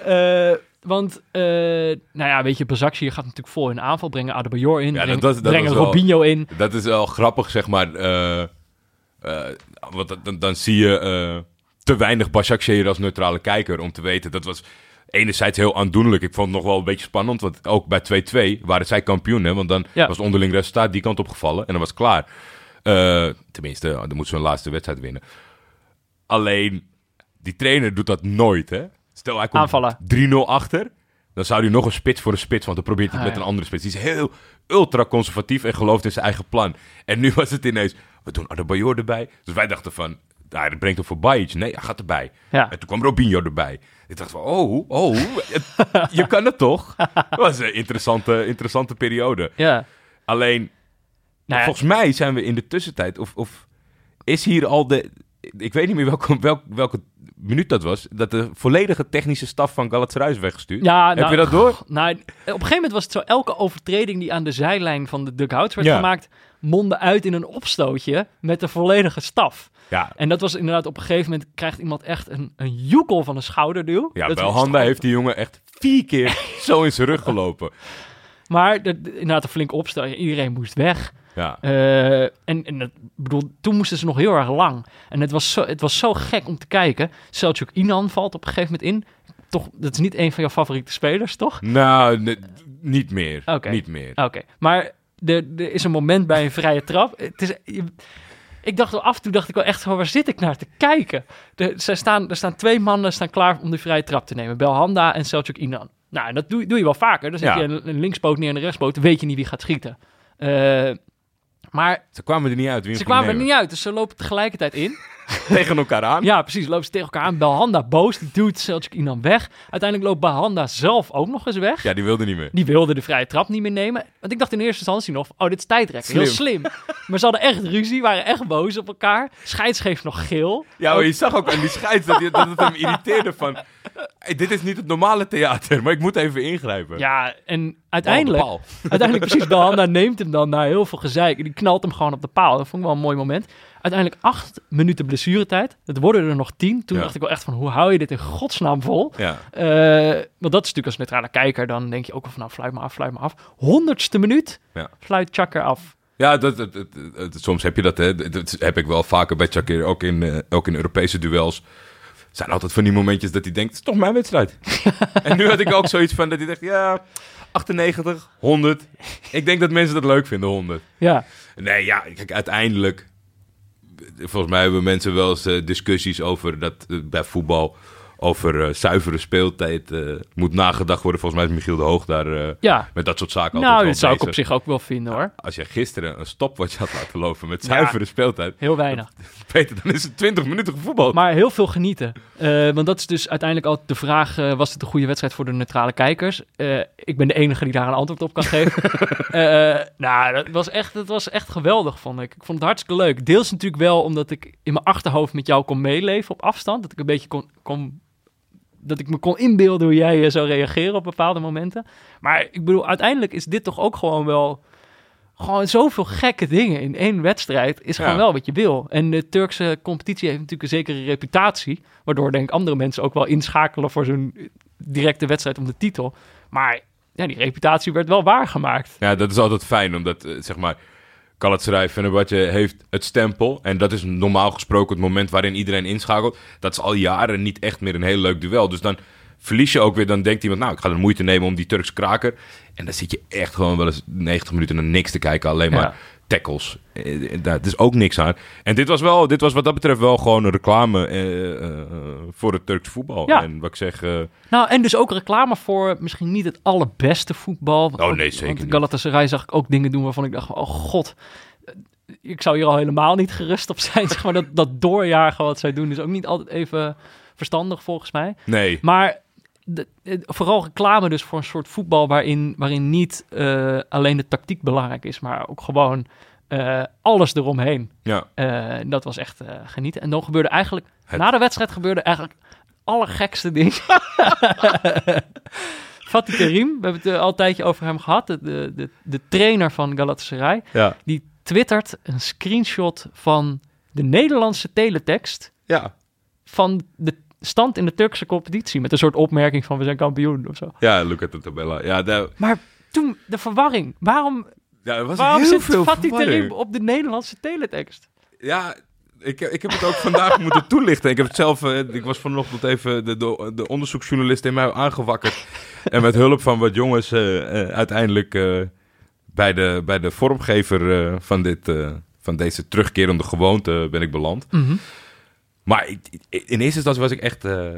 Eh, want, eh, nou ja, weet je, Bazakci gaat natuurlijk vol in de aanval. Brengen Adebayor in, Ja, dat dat brengen wel- Robinho in. Dat is wel grappig, zeg maar. eh, eh, want dan, dan zie je eh, te weinig Başakşehir als neutrale kijker om te weten. Dat was enerzijds heel aandoenlijk. Ik vond het nog wel een beetje spannend. Want ook bij 2-2 waren zij kampioen. Hè? Want dan Ja. was het onderling resultaat die kant op gevallen. En dan was het klaar. Eh, tenminste, dan moeten ze hun laatste wedstrijd winnen. Alleen, die trainer doet dat nooit. Hè? Stel, hij komt Aanvallen. 3-0 achter. Dan zou hij nog een spits voor een spits. Want dan probeert hij het Ah, met ja. een andere spits. Die is heel ultra conservatief en gelooft in zijn eigen plan. En nu was het ineens, we doen Adebayor erbij. Dus wij dachten van, nou, hij brengt hem voor Bajic. Nee, hij gaat erbij. Ja. En toen kwam Robinho erbij. Ik dacht van, oh, oh, het- je kan het toch? Dat was een interessante, interessante periode. Ja. Alleen, Nou ja, volgens mij zijn we in de tussentijd, of, of is hier al de, ik weet niet meer welke, welke, welke minuut dat was, dat de volledige technische staf van Galatasaray is weggestuurd. ja, Heb nou, je dat door? Nou, op een gegeven moment was het zo, elke overtreding die aan de zijlijn van de dugouts werd Ja. gemaakt, mondde uit in een opstootje met de volledige staf. Ja, En dat was inderdaad, op een gegeven moment krijgt iemand echt een, een joekel van een schouderduw. ja Dat Belhanda toch- heeft die jongen echt vier keer zo in zijn rug gelopen. Maar de- de- inderdaad een flink opstootje, iedereen moest weg. Ja, Eh, en en het, bedoel, toen moesten ze nog heel erg lang. En het was zo, het was zo gek om te kijken. Selçuk Inan valt op een gegeven moment in. Toch, dat is niet een van jouw favoriete spelers, toch? nou, niet meer. Oké. Niet meer. Oké, maar er, er is een moment bij een vrije trap. Het is, je- ik dacht af en toe, dacht ik wel echt, van, waar zit ik naar te kijken? Er, zij staan, er staan twee mannen staan klaar om die vrije trap te nemen. Belhanda en Selçuk Inan. Nou, en dat doe, doe je wel vaker. Dan zet Ja. je een, een linkspoot neer en een rechtspoot, dan weet je niet wie gaat schieten. Eh, maar Ze kwamen er niet uit. Wie ze kwamen er niet uit, dus ze lopen tegelijkertijd in. tegen elkaar aan. Ja, precies. Lopen ze tegen elkaar aan. Belhanda boos, die duwt Selçuk Inan weg. Uiteindelijk loopt Belhanda zelf ook nog eens weg. Ja, die wilde niet meer. Die wilde de vrije trap niet meer nemen. Want ik dacht in eerste instantie nog, oh, dit is tijdrekken. Heel slim. maar ze hadden echt ruzie, waren echt boos op elkaar. Scheids geeft nog geel. Ja, maar je zag ook aan die scheids dat, dat het hem irriteerde van... "Hey, dit is niet het normale theater, maar ik moet even ingrijpen. Ja, en uiteindelijk, paal. uiteindelijk precies, Belhanda neemt hem dan na heel veel gezeik. En die knalt hem gewoon op de paal. Dat vond ik wel een mooi moment. Uiteindelijk acht minuten blessuretijd. Het worden er nog tien. Toen Ja. dacht ik wel echt van, hoe hou je dit in godsnaam vol? Ja. Eh, want dat is natuurlijk als neutrale kijker, dan denk je ook wel van, nou, fluit me af, fluit me af. Honderdste minuut, Ja. fluit Chaka af. Ja, dat, dat, dat- dat- soms heb je dat, hè. Dat, heb ik wel vaker bij Shakir, ook in, eh, ook in Europese duels. zijn altijd van die momentjes dat hij denkt, het is toch mijn wedstrijd. en nu had ik ook zoiets van dat hij dacht, ja, 98, 100. Ik denk dat mensen dat leuk vinden, 100. Ja, Nee, ja, kijk, uiteindelijk... Volgens mij hebben mensen wel eens eh, discussies over dat eh, bij voetbal... over eh, zuivere speeltijd eh, moet nagedacht worden. Volgens mij is Michiel de Hoog daar eh, ja. met dat soort zaken Nou, altijd wel dat zou ik op zich ook wel vinden hoor. Als je gisteren een stopwatch had laten lopen met Ja. zuivere speeltijd... Heel weinig. Peter, dan is het 20 minuten gevoetbald. Maar heel veel genieten. Want dat is dus uiteindelijk altijd de vraag: was het een goede wedstrijd voor de neutrale kijkers? Ik ben de enige die daar een antwoord op kan geven. Nou, dat was, echt, dat was echt geweldig, vond ik. Ik vond het hartstikke leuk. Deels natuurlijk wel omdat ik in mijn achterhoofd met jou kon meeleven op afstand. Dat ik een beetje kon. kon dat ik me kon inbeelden hoe jij eh, zou reageren op bepaalde momenten. Maar ik bedoel, uiteindelijk is dit toch ook gewoon wel. Gewoon zoveel gekke dingen in één wedstrijd is gewoon Ja. wel wat je wil. En de Turkse competitie heeft natuurlijk een zekere reputatie. Waardoor denk ik andere mensen ook wel inschakelen voor zo'n directe wedstrijd om de titel. Maar ja, die reputatie werd wel waargemaakt. Ja, dat is altijd fijn, omdat, eh, zeg maar... Galatasaray Fenerbahce heeft het stempel. En dat is normaal gesproken het moment waarin iedereen inschakelt. Dat is al jaren niet echt meer een heel leuk duel. Dus dan verlies je ook weer. Dan denkt iemand, nou, ik ga de moeite nemen om die Turks kraker. En dan zit je echt gewoon wel eens 90 minuten naar niks te kijken. Alleen maar Ja. Tackles. Eh, eh, Daar is ook niks aan. En dit was, wel, dit was wat dat betreft wel gewoon een reclame eh, eh, voor het Turks voetbal. Ja. En wat ik zeg... eh, Nou, en dus ook reclame voor misschien niet het allerbeste voetbal. Want Oh, ook- nee, zeker Want niet. Galatasaray zag ik ook dingen doen waarvan ik dacht, oh god... Ik zou hier al helemaal niet gerust op zijn. Zeg maar dat, dat doorjagen wat zij doen is ook niet altijd even verstandig volgens mij. nee. Maar de, eh, vooral reclame dus voor een soort voetbal waarin, waarin niet eh, alleen de tactiek belangrijk is, maar ook gewoon eh, alles eromheen. Ja. Dat was echt genieten. En dan gebeurde eigenlijk, Het- na de wedstrijd gebeurde eigenlijk het allergekste ding. Fatih Terim, we hebben het er al een tijdje over hem gehad, de, de, de, de trainer van Galatasaray, Ja. die twittert een screenshot van de Nederlandse teletext Ja. van de stand in de Turkse competitie. Met een soort opmerking van we zijn kampioen of zo. Ja, look at the tabella. Ja, Maar toen de verwarring. Waarom, ja, er was waarom zit Fatih. Terim op de Nederlandse teletext? Ja, ik, ik heb het ook vandaag moeten toelichten. Ik heb het zelf, eh, ik was vanochtend even de, de, de onderzoeksjournalist in mij aangewakkerd. en met hulp van wat jongens eh, eh, uiteindelijk bij, de, bij de vormgever van, dit, van deze terugkerende gewoonte ben ik beland. Maar ik, ik- in eerste instantie was ik echt... eh,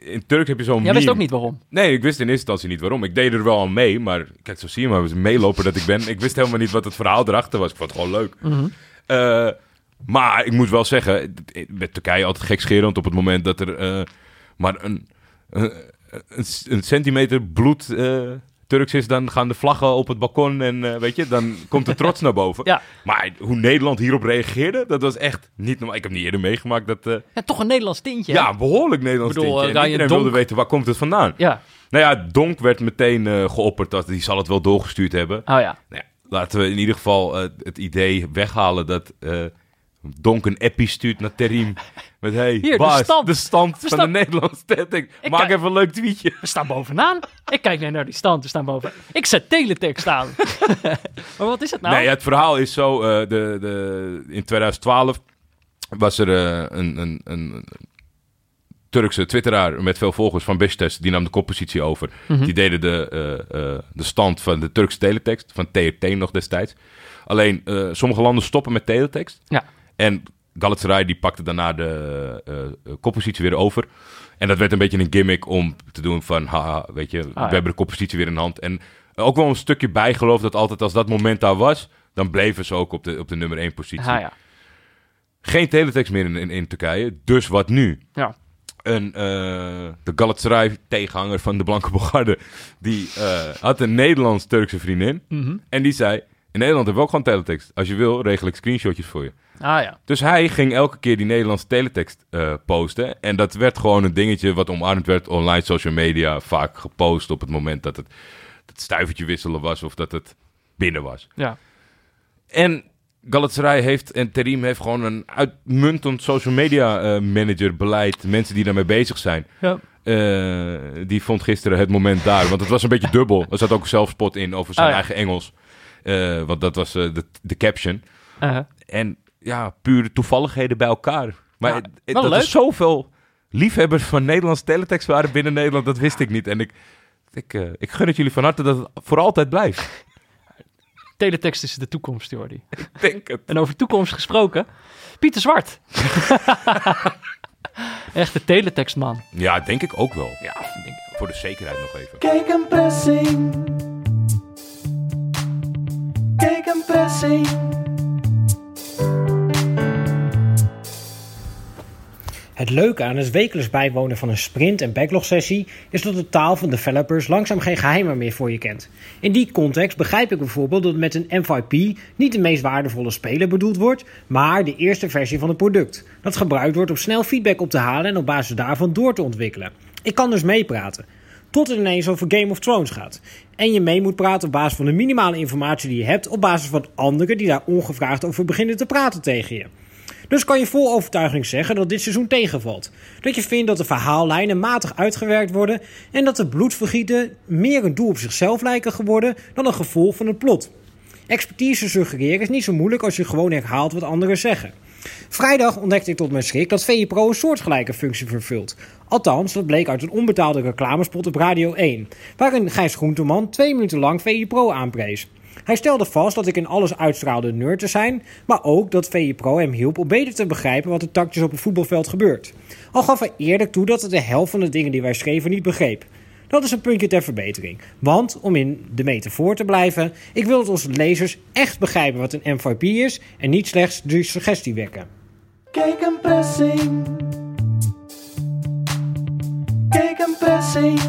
in Turk heb je zo'n Jij wist ook niet waarom. Nee, ik wist in eerste instantie niet waarom. Ik deed er wel aan mee, maar kijk, zo zie je maar, meeloper dat ik ben. Ik wist helemaal niet wat het verhaal erachter was. Ik vond het gewoon leuk. Eh, maar ik moet wel zeggen, met Turkije altijd gekscherend op het moment dat er eh, maar een, een, een, centimeter bloed Turks is, dan gaan de vlaggen op het balkon en eh, weet je, dan komt de trots naar boven. Ja. Maar hoe Nederland hierop reageerde, dat was echt niet normaal. Ik heb niet eerder meegemaakt dat, eh, Ja, toch een Nederlands tintje. hè? ja, behoorlijk Nederlands bedoel, tintje. eh, En iedereen wilde Donk- weten, waar komt het vandaan? Ja. Nou ja, Donk werd meteen geopperd dat die zal het wel doorgestuurd hebben. Oh ja. Nou ja, laten we in ieder geval het idee weghalen dat Donk een appie stuurt naar Terim. Met hey, Hier, de stand. de stand De van stand. de Nederlandse teletext. Maak kijk- even een leuk tweetje. We staan bovenaan. Ik kijk naar die stand. We staan boven. Ik zet teletext aan. maar wat is het nou? Nee, het verhaal is zo. eh, de, de, in 2012 was er eh, een, een, een Turkse twitteraar met veel volgers van Beşiktaş. Die nam de koppositie over. Mhm. Die deden de, eh, de stand van de Turkse teletext. Van TRT nog destijds. Alleen, sommige landen stoppen met teletext. Ja. En Galatasaray die pakte daarna de eh, eh, koppositie weer over. En dat werd een beetje een gimmick om te doen van... Haha, weet je, we ja. hebben de koppositie weer in hand. En ook wel een stukje bijgeloof dat altijd als dat moment daar was... dan bleven ze ook op de, op de nummer 1 positie. Ah, ja. Geen teletext meer in, in, in Turkije. Dus wat nu? Ja. Een, eh, de Galatasaray tegenhanger van de Blanke Bogarde... die had een Nederlands-Turkse vriendin. Mhm. En die zei... In Nederland hebben we ook gewoon teletext. Als je wil, regel ik screenshotjes voor je. Ah ja. Dus hij ging elke keer die Nederlandse teletext eh, posten. En dat werd gewoon een dingetje wat omarmd werd online social media. Vaak gepost op het moment dat het, het stuivertje wisselen was of dat het binnen was. Ja. En Galatasaray heeft en Terim heeft gewoon een uitmuntend social media eh, manager beleid. Mensen die daarmee bezig zijn. Ja. Eh, die vond gisteren het moment daar. Want het was een beetje dubbel. Er zat ook een zelfspot in over zijn ja. eigen Engels. Want dat was de, de caption. Uh, En ja, pure toevalligheden bij elkaar. Maar Ja, het- dat leuk. er zoveel liefhebbers van Nederlands teletext waren binnen Nederland, dat wist ik niet. En ik ik, eh, ik gun het jullie van harte dat het voor altijd blijft. Teletext is de toekomst, Jordi. ik denk het. En over toekomst gesproken, Pieter Zwart. Echte teletextman. Ja, denk ik ook wel. Ja, denk ik. Voor de zekerheid nog even. Kijk een pressing. Kijk een pressing. Het leuke aan het wekelijks bijwonen van een sprint- en backlog-sessie is dat de taal van developers langzaam geen geheimen meer voor je kent. In die context begrijp ik bijvoorbeeld dat met een MVP niet de meest waardevolle speler bedoeld wordt, maar de eerste versie van het product. Dat gebruikt wordt om snel feedback op te halen en op basis daarvan door te ontwikkelen. Ik kan dus meepraten. Tot het ineens over Game of Thrones gaat. En je mee moet praten op basis van de minimale informatie die je hebt, op basis van anderen die daar ongevraagd over beginnen te praten tegen je. Dus kan je vol overtuiging zeggen dat dit seizoen tegenvalt. Dat je vindt dat de verhaallijnen matig uitgewerkt worden en dat de bloedvergieten meer een doel op zichzelf lijken geworden dan een gevolg van het plot. Expertise suggereren is niet zo moeilijk als je gewoon herhaalt wat anderen zeggen. Vrijdag ontdekte ik tot mijn schrik dat VE Pro een soortgelijke functie vervult. Althans, dat bleek uit een onbetaalde reclamespot op Radio 1, waarin Gijs Groenteman twee minuten lang VE Pro aanprees. Hij stelde vast dat ik in alles uitstraalde nerd te zijn, maar ook dat VE Pro hem hielp om beter te begrijpen wat er tactisch op het voetbalveld gebeurt. Al gaf hij eerlijk toe dat het de helft van de dingen die wij schreven niet begreep. Dat is een puntje ter verbetering. Want, om in de metafoor te blijven, ik wil dat onze lezers echt begrijpen wat een MVP is en niet slechts de suggestie wekken. Kijk een pressing. Kijk een pressing.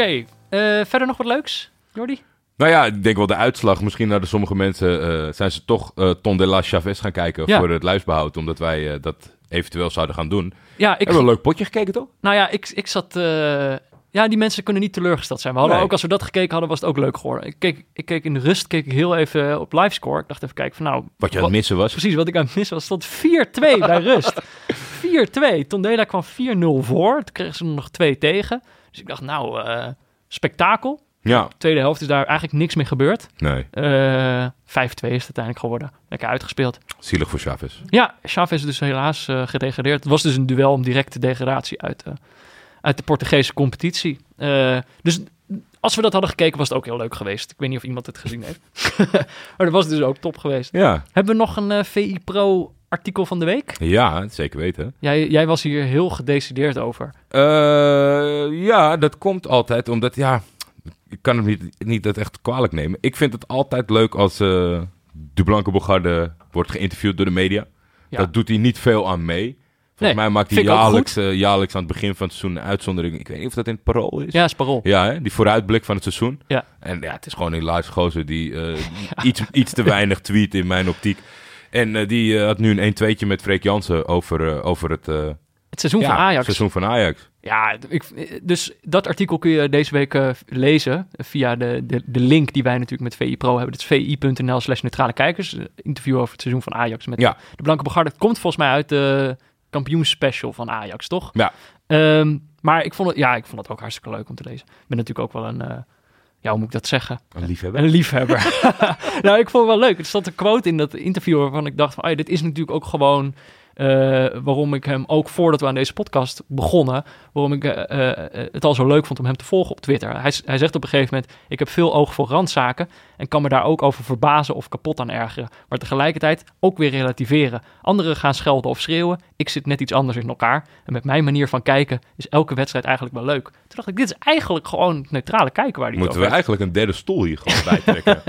Oké, eh, verder nog wat leuks, Jordi? Nou ja, ik denk wel de uitslag. Misschien naar de sommige mensen eh, zijn ze toch eh, Ton de la Chavez gaan kijken Ja. voor het luisbehoud. Omdat wij eh, dat eventueel zouden gaan doen. Ja, ik, Hebben we een leuk potje gekeken, toch? nou ja, ik, ik zat... eh, ja, die mensen kunnen niet teleurgesteld zijn. We hadden Nee. ook, als we dat gekeken hadden, was het ook leuk geworden. Ik keek, ik keek in de rust, keek ik heel even op livescore. Ik dacht even kijken van nou... Wat je aan het missen was. Precies, wat ik aan het missen was, stond 4-2 bij rust. 4-2. Tondela kwam 4-0 voor. Toen kregen ze er nog twee tegen. Dus ik dacht, nou, eh, spektakel. Ja, Tweede helft is daar eigenlijk niks meer gebeurd. nee. Eh 5-2 is het uiteindelijk geworden. Lekker uitgespeeld. Zielig voor Chavez. Ja, Chavez is dus helaas eh, gedegradeerd. Het was dus een duel om directe degradatie uit, eh, uit de Portugese competitie. Eh, dus als we dat hadden gekeken, was het ook heel leuk geweest. Ik weet niet of iemand het gezien heeft. maar dat was dus ook top geweest. Ja, Hebben we nog een eh, VI Pro artikel van de week? ja zeker weten. Jij, jij was hier heel gedecideerd over. Eh, ja, dat komt altijd omdat, ja, ik kan hem niet, niet dat echt kwalijk nemen. Ik vind het altijd leuk als eh de Blanke Bogarde wordt geïnterviewd door de media. Ja. Dat doet hij niet veel aan mee. Volgens Nee, mij maakt hij jaarlijks, eh, jaarlijks aan het begin van het seizoen een uitzondering. Ik weet niet of dat in het parool is. Ja, is parool. Ja, hè? die vooruitblik van het seizoen. Ja. En ja, het is gewoon een Lars Gozer die iets, iets te weinig tweet in mijn optiek. En eh, die eh, had nu een 1-2'tje met Freek Jansen over, eh, over het Het seizoen ja, van Ajax. seizoen van Ajax. Ja, ik, dus dat artikel kun je deze week lezen via de, de, de link die wij natuurlijk met VI Pro hebben. Dat is vi.nl slash neutrale kijkers. Interview over het seizoen van Ajax met Ja. de Blanke Begarde. Het komt volgens mij uit de kampioenspecial van Ajax, toch? Ja. Ehm, maar ik vond, het, ja, ik vond het ook hartstikke leuk om te lezen. Ik ben natuurlijk ook wel een, ja, hoe moet ik dat zeggen? Een liefhebber. Een liefhebber. nou, ik vond het wel leuk. Er stond een quote in dat interview waarvan ik dacht van, oh ja, dit is natuurlijk ook gewoon eh, waarom ik hem ook voordat we aan deze podcast begonnen, waarom ik eh, eh, het al zo leuk vond om hem te volgen op Twitter. Hij, hij zegt op een gegeven moment, ik heb veel oog voor randzaken en kan me daar ook over verbazen of kapot aan ergeren, maar tegelijkertijd ook weer relativeren. Anderen gaan schelden of schreeuwen, ik zit net iets anders in elkaar en met mijn manier van kijken is elke wedstrijd eigenlijk wel leuk. Toen dacht ik, dit is eigenlijk gewoon het neutrale kijken waar het Moeten we heeft. eigenlijk een derde stoel hier gewoon bij trekken?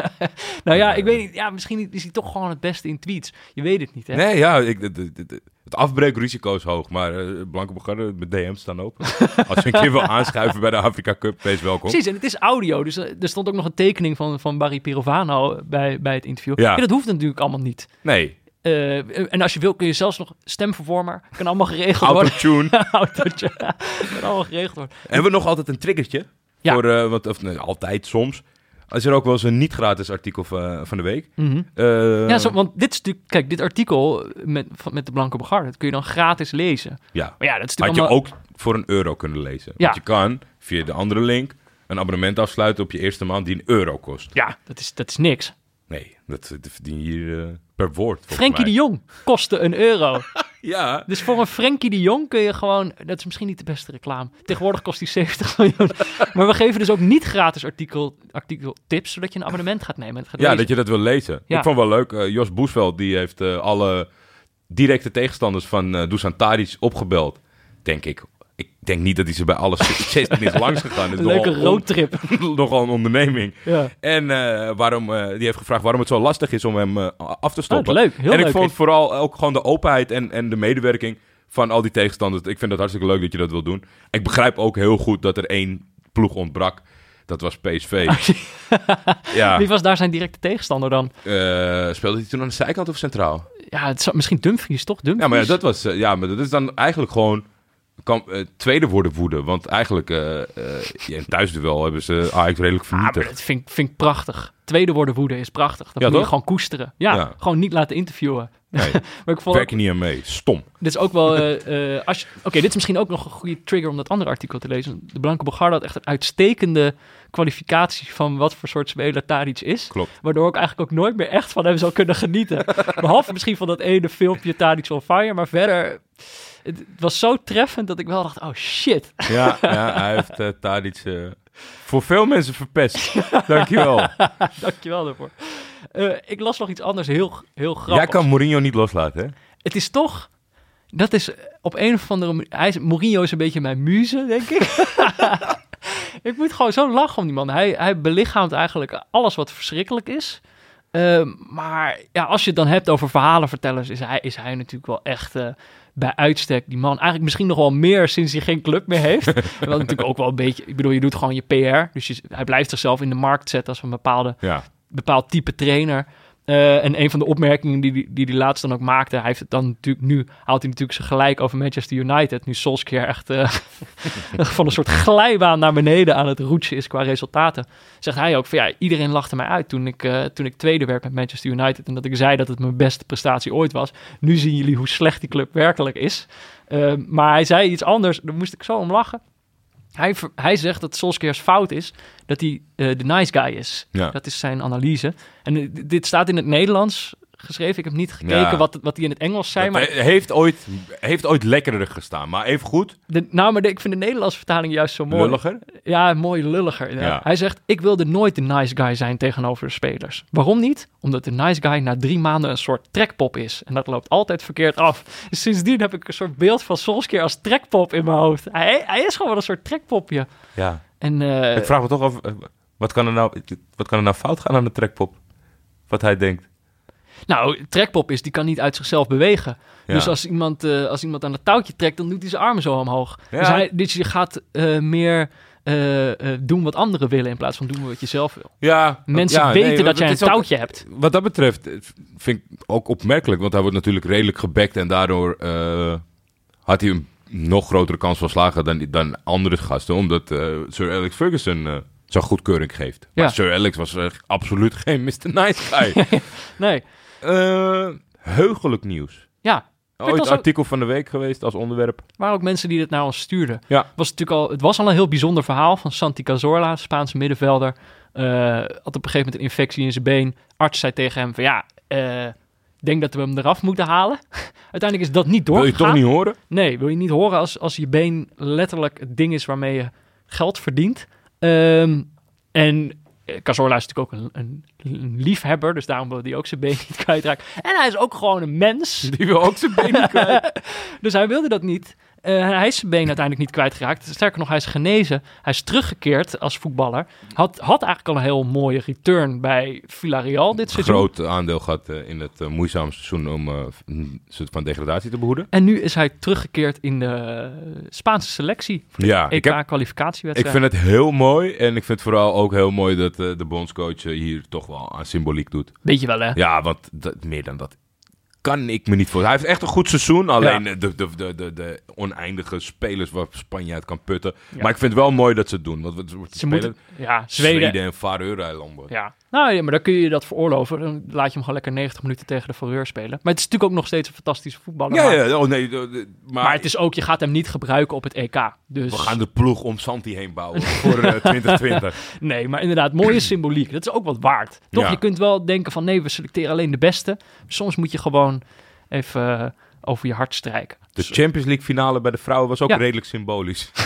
Nou ja, ik weet niet. Ja, misschien is hij toch gewoon het beste in tweets. Je weet het niet, hè? nee, ja, ik, de- de- de- het afbreekrisico is hoog, maar eh, Blanke Bogarde met DM's staan open. Als je een keer wil aanschuiven bij de Afrika Cup, wees welkom. Precies, en het is audio. Dus eh, er stond ook nog een tekening van, van Barry Pirovano bij, bij het interview. Ja. Ja. dat hoeft natuurlijk allemaal niet. Nee, Eh, en als je wil, kun je zelfs nog stemvervormer. Kan allemaal geregeld worden. autotune. Autootje. kan allemaal geregeld worden. Hebben we nog altijd een triggertje? Ja. Voor, wat, of nee, altijd soms. Is er ook wel eens een niet-gratis artikel van, van de week? Mhm. Eh, ja, zo, want dit is natuurlijk... Kijk, dit artikel met, met de Blanke Begarde, dat kun je dan gratis lezen. ja. Maar ja, dat is Had natuurlijk je allemaal... ook voor een euro kunnen lezen. Ja. Want je kan via de andere link een abonnement afsluiten op je eerste maand die een euro kost. Ja, dat is, dat is niks. Nee, dat, dat verdien je hier eh, per woord. Frenkie de Jong kostte een euro. Ja. Dus voor een Frenkie de Jong kun je gewoon... Dat is misschien niet de beste reclame. Tegenwoordig kost die 70 miljoen. Maar we geven dus ook niet gratis artikel, artikel tips... zodat je een abonnement gaat nemen. en gaat Ja, lezen. dat je dat wil lezen. Ja. Ik vond wel leuk. eh, Jos Boesveld die heeft eh, alle directe tegenstanders van eh Dusan Tadic opgebeld. Denk ik. Ik denk niet dat hij ze bij alles 16 is langs gegaan. Is Een leuke roadtrip. on- nogal een onderneming. Ja. En eh, waarom, eh, die heeft gevraagd waarom het zo lastig is om hem eh, af te stoppen. Oh, leuk, heel en ik leuk. vond vooral ook gewoon de openheid en, en de medewerking van al die tegenstanders. Ik vind het hartstikke leuk dat je dat wil doen. Ik begrijp ook heel goed dat er één ploeg ontbrak. Dat was PSV. ja. Wie was daar zijn directe tegenstander dan? Speelde hij toen aan de zijkant of centraal? Ja, het zou, misschien Dumfries, toch? Dumfries? Ja, maar ja, dat was. ja, maar dat is dan eigenlijk gewoon. Kan, eh, tweede worden woede. Want eigenlijk. ja, in thuisduel hebben ze Ajax redelijk Ah, maar vernietigd. dat vind, ik- vind ik prachtig. Tweede worden woede is prachtig. Dat Ja, moet je gewoon koesteren. Ja, Ja. gewoon niet laten interviewen. Nee, Maar ik vond werk je niet aan mee. Stom. Dit is ook wel. als je- Oké, dit is misschien ook nog een goede trigger om dat andere artikel te lezen. De Blanke Bogarde had echt een uitstekende kwalificatie van wat voor soort speler Tadic is. Klopt. Waardoor ik eigenlijk ook nooit meer echt van hem zou kunnen genieten. Behalve misschien van dat ene filmpje Tadic on fire. Maar verder, het, was zo treffend dat ik wel dacht, oh shit. Ja, ja hij heeft uh, Tadic eh, voor veel mensen verpest. Dankjewel. Dankjewel daarvoor. Eh, ik las nog iets anders heel, heel grappig. Jij kan Mourinho niet loslaten, hè? Het is toch... Dat is op een of andere manier... Hij is, Mourinho is een beetje mijn muze, denk ik. ik moet gewoon zo lachen om die man. Hij, hij belichaamt eigenlijk alles wat verschrikkelijk is. Eh, maar ja, als je het dan hebt over verhalenvertellers... is hij, is hij natuurlijk wel echt... eh, bij uitstek die man. Eigenlijk misschien nog wel meer sinds hij geen club meer heeft. Wat natuurlijk ook wel een beetje... Ik bedoel, je doet gewoon je PR. Dus je, hij blijft zichzelf in de markt zetten als een bepaalde Ja. bepaald type trainer. Eh, en een van de opmerkingen die, die, die laatst dan ook maakte, hij heeft het dan natuurlijk nu, haalt hij natuurlijk zijn gelijk over Manchester United. Nu Solskjaer echt eh, van een soort glijbaan naar beneden aan het roetsen is qua resultaten. Zegt hij ook van ja, iedereen lachte mij uit toen ik, eh, toen ik tweede werd met Manchester United. En dat ik zei dat het mijn beste prestatie ooit was. Nu zien jullie hoe slecht die club werkelijk is. Maar hij zei iets anders, daar moest ik zo om lachen. Hij, hij zegt dat Solskjaer's fout is dat hij eh, de nice guy is. Ja. Dat is zijn analyse. En eh, dit staat in het Nederlands geschreven. Ik heb niet gekeken Ja. wat, wat hij in het Engels zei. Dat Maar, he- heeft, ooit, heeft ooit lekkerder gestaan. Maar even goed, de, nou, maar de- ik vind de Nederlandse vertaling juist zo mooi. lulliger. Ja, mooi lulliger. Ja. Hij zegt, ik wilde nooit de nice guy zijn tegenover de spelers. Waarom niet? Omdat de nice guy na drie maanden een soort trekpop is. En dat loopt altijd verkeerd af. Dus sindsdien heb ik een soort beeld van Solskjaer als trekpop in mijn hoofd. Hij, hij is gewoon wel een soort trekpopje. Ja. En eh, Ik vraag me toch af, eh, wat kan, er nou, wat kan er nou fout gaan aan de trekpop? Wat hij denkt. Nou, trekpop is, die kan niet uit zichzelf bewegen. Ja. Dus als iemand, eh, als iemand aan het touwtje trekt, dan doet hij zijn armen zo omhoog. Ja. Dus, hij, dus je gaat eh, meer eh, doen wat anderen willen in plaats van doen wat je zelf wil. Ja, Mensen ja, weten nee, dat jij een ook- touwtje hebt. Wat dat betreft vind ik ook opmerkelijk, want hij wordt natuurlijk redelijk gebekt en daardoor had hij een nog grotere kans van slagen dan, dan andere gasten, omdat Sir Alex Ferguson zo'n goedkeuring geeft. Ja. Maar Sir Alex was absoluut geen Mr. Nice Guy. Nee, Eh, heugelijk nieuws. ja. Ooit ook- artikel van de week geweest als onderwerp. Er waren ook mensen die dit naar ons stuurden. Ja. Was natuurlijk al, het was al een heel bijzonder verhaal van Santi Cazorla, Spaanse middenvelder. Eh, had op een gegeven moment een infectie in zijn been. Arts zei tegen hem van ja, ik denk dat we hem eraf moeten halen. Uiteindelijk is dat niet Wil je doorgegaan. toch niet horen? Nee, wil je niet horen als, als je been letterlijk het ding is waarmee je geld verdient. Ehm, en Cazorla is natuurlijk ook een, een, een liefhebber, dus daarom wil hij ook zijn been niet kwijtraken. En hij is ook gewoon een mens, Die wil ook zijn been niet kwijt. dus hij wilde dat niet. Eh, hij is zijn been uiteindelijk niet kwijtgeraakt. Sterker nog, hij is genezen. Hij is teruggekeerd als voetballer. Had, had eigenlijk al een heel mooie return bij Villarreal dit seizoen. Groot aandeel gehad eh, in het eh, moeizame seizoen om een soort van degradatie te behoeden. En nu is hij teruggekeerd in de Spaanse selectie. Ja, ik, heb, ik EK-kwalificatiewedstrijd. vind het heel mooi. En ik vind vooral ook heel mooi dat de bondscoach hier toch wel aan symboliek doet. Weet je wel, hè? Ja, want dat, meer dan dat kan ik me niet voor. Hij heeft echt een goed seizoen. Alleen eh, de, de, de, de, de oneindige spelers waar Spanje uit kan putten. Ja. Maar ik vind het wel mooi dat ze het doen. Want Ze moeten, ja, Zweden. Zweden en Faroe-eilanden. Ja. Nou ja, maar dan kun je dat veroorloven. Dan laat je hem gewoon lekker 90 minuten tegen de Faureur spelen. Maar het is natuurlijk ook nog steeds een fantastische voetballer. Ja, maar, ja, oh nee. maar maar het is ook, je gaat hem niet gebruiken op het EK. Dus we gaan de ploeg om Santi heen bouwen voor eh, 2020. nee, maar inderdaad, mooie symboliek. Dat is ook wat waard. Toch, je kunt wel denken van nee, we selecteren alleen de beste. Soms moet je gewoon even eh, over je hart strijken. De Champions League finale bij de vrouwen was ook Ja. redelijk symbolisch.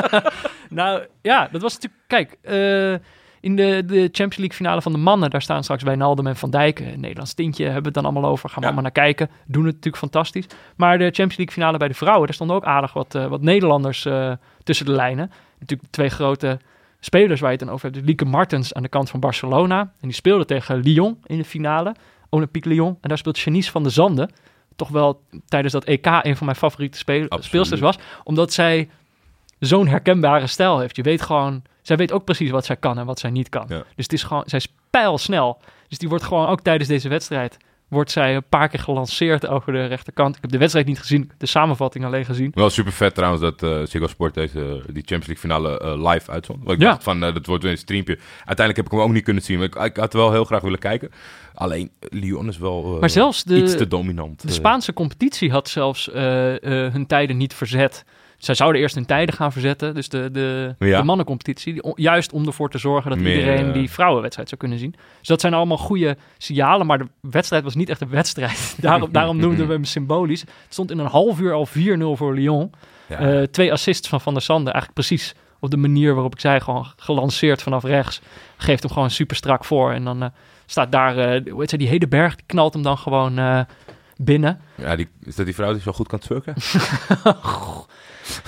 Nou ja, dat was natuurlijk. Kijk, eh, in de, de Champions League finale van de mannen, daar staan straks Wijnaldum en Van Dijk. Een Nederlands tintje hebben we het dan allemaal over. Gaan we Ja. allemaal naar kijken. Doen het natuurlijk fantastisch. Maar de Champions League finale bij de vrouwen, daar stonden ook aardig wat, eh, wat Nederlanders eh, tussen de lijnen. Natuurlijk de twee grote spelers waar je het dan over hebt. Lieke Martens aan de kant van Barcelona. En die speelde tegen Lyon in de finale. Olympique Lyon. En daar speelt Janice van der Zanden. Toch wel tijdens dat EK een van mijn favoriete speel- Absoluut. speelsters was. Omdat zij zo'n herkenbare stijl heeft. Je weet gewoon, zij weet ook precies wat zij kan en wat zij niet kan. Ja. Dus het is gewoon, zij is pijlsnel. Dus die wordt gewoon ook tijdens deze wedstrijd, wordt zij een paar keer gelanceerd over de rechterkant. Ik heb de wedstrijd niet gezien, ik heb de samenvatting alleen gezien. Wel super vet trouwens dat eh Ziggo Sport deze, die Champions League finale eh, live uitzond. Want ik Ja. dacht van, eh, dat wordt weer een streampje. Uiteindelijk heb ik hem ook niet kunnen zien, maar ik, ik had wel heel graag willen kijken. Alleen, eh, Lyon is wel eh, Maar zelfs de- iets te dominant. De eh. Spaanse competitie had zelfs eh, eh, hun tijden niet verzet. Zij zouden eerst hun tijden gaan verzetten, dus de, de, Ja. de mannencompetitie. die- Juist om ervoor te zorgen dat Meer, iedereen eh, die vrouwenwedstrijd zou kunnen zien. Dus dat zijn allemaal goede signalen, maar de wedstrijd was niet echt een wedstrijd. daarom, daarom noemden we hem symbolisch. Het stond in een half uur al 4-0 voor Lyon. Ja. Eh, twee assists van Van der Sande, eigenlijk precies op de manier waarop ik zei, gewoon gelanceerd vanaf rechts. Geeft hem gewoon super strak voor en dan eh, staat daar, eh, hoe heet zij, die Hedeberg, die knalt hem dan gewoon eh, binnen. ja, die, is dat die vrouw die zo goed kan twerken?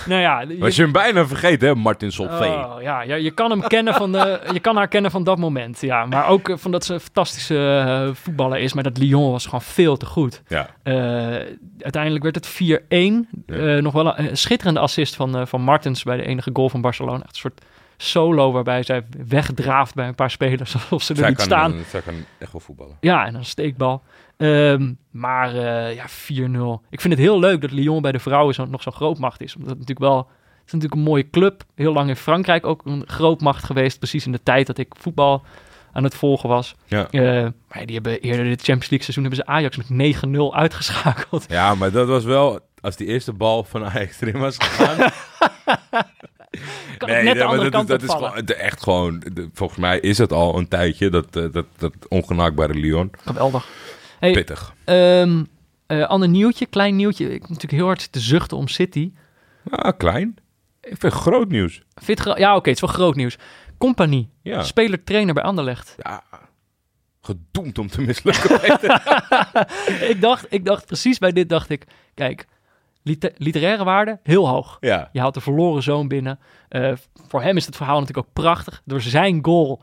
Nou ja, je, Was je hem bijna vergeten, hè? Martin Solveig. Oh, ja, je kan hem kennen van de, je kan haar kennen van dat moment, ja. Maar ook eh, van dat ze een fantastische eh, voetballer is. Maar dat Lyon was gewoon veel te goed. Ja. Eh, uiteindelijk werd het 4-1. Eh, nog wel een, schitterende assist van, van Martens bij de enige goal van Barcelona. Echt een soort solo waarbij zij wegdraaft bij een paar spelers alsof ze er niet kan, staan. zij kan echt wel voetballen. Ja, en een steekbal. Ehm, maar eh, ja, 4-0. Ik vind het heel leuk dat Lyon bij de vrouwen zo, nog zo'n grootmacht is. Omdat het natuurlijk wel... Het is natuurlijk een mooie club. Heel lang in Frankrijk ook een grootmacht geweest. Precies in de tijd dat ik voetbal aan het volgen was. Ja. Eh, maar die hebben eerder dit Champions League seizoen... hebben ze Ajax met 9-0 uitgeschakeld. ja, maar dat was wel... Als die eerste bal van Ajax erin was gegaan... Het net de andere dat, kant is, dat is gewoon, echt gewoon... volgens mij is het al een tijdje, dat, eh, dat, dat ongenaakbare Lyon. Geweldig. Hey, Pittig. eh, ander nieuwtje, klein nieuwtje. Ik natuurlijk heel hard te zuchten om City. Ah, klein. Ik vind groot nieuws. Vind het gro- ja, oké, het is wel groot nieuws. Compagnie, Ja. speler-trainer bij Anderlecht. ja. Gedoemd om te mislukken. ik, dacht, ik dacht precies bij dit, dacht ik, kijk, liter- literaire waarde, heel hoog. ja. Je haalt de verloren zoon binnen. Eh, voor hem is het verhaal natuurlijk ook prachtig. Door zijn goal,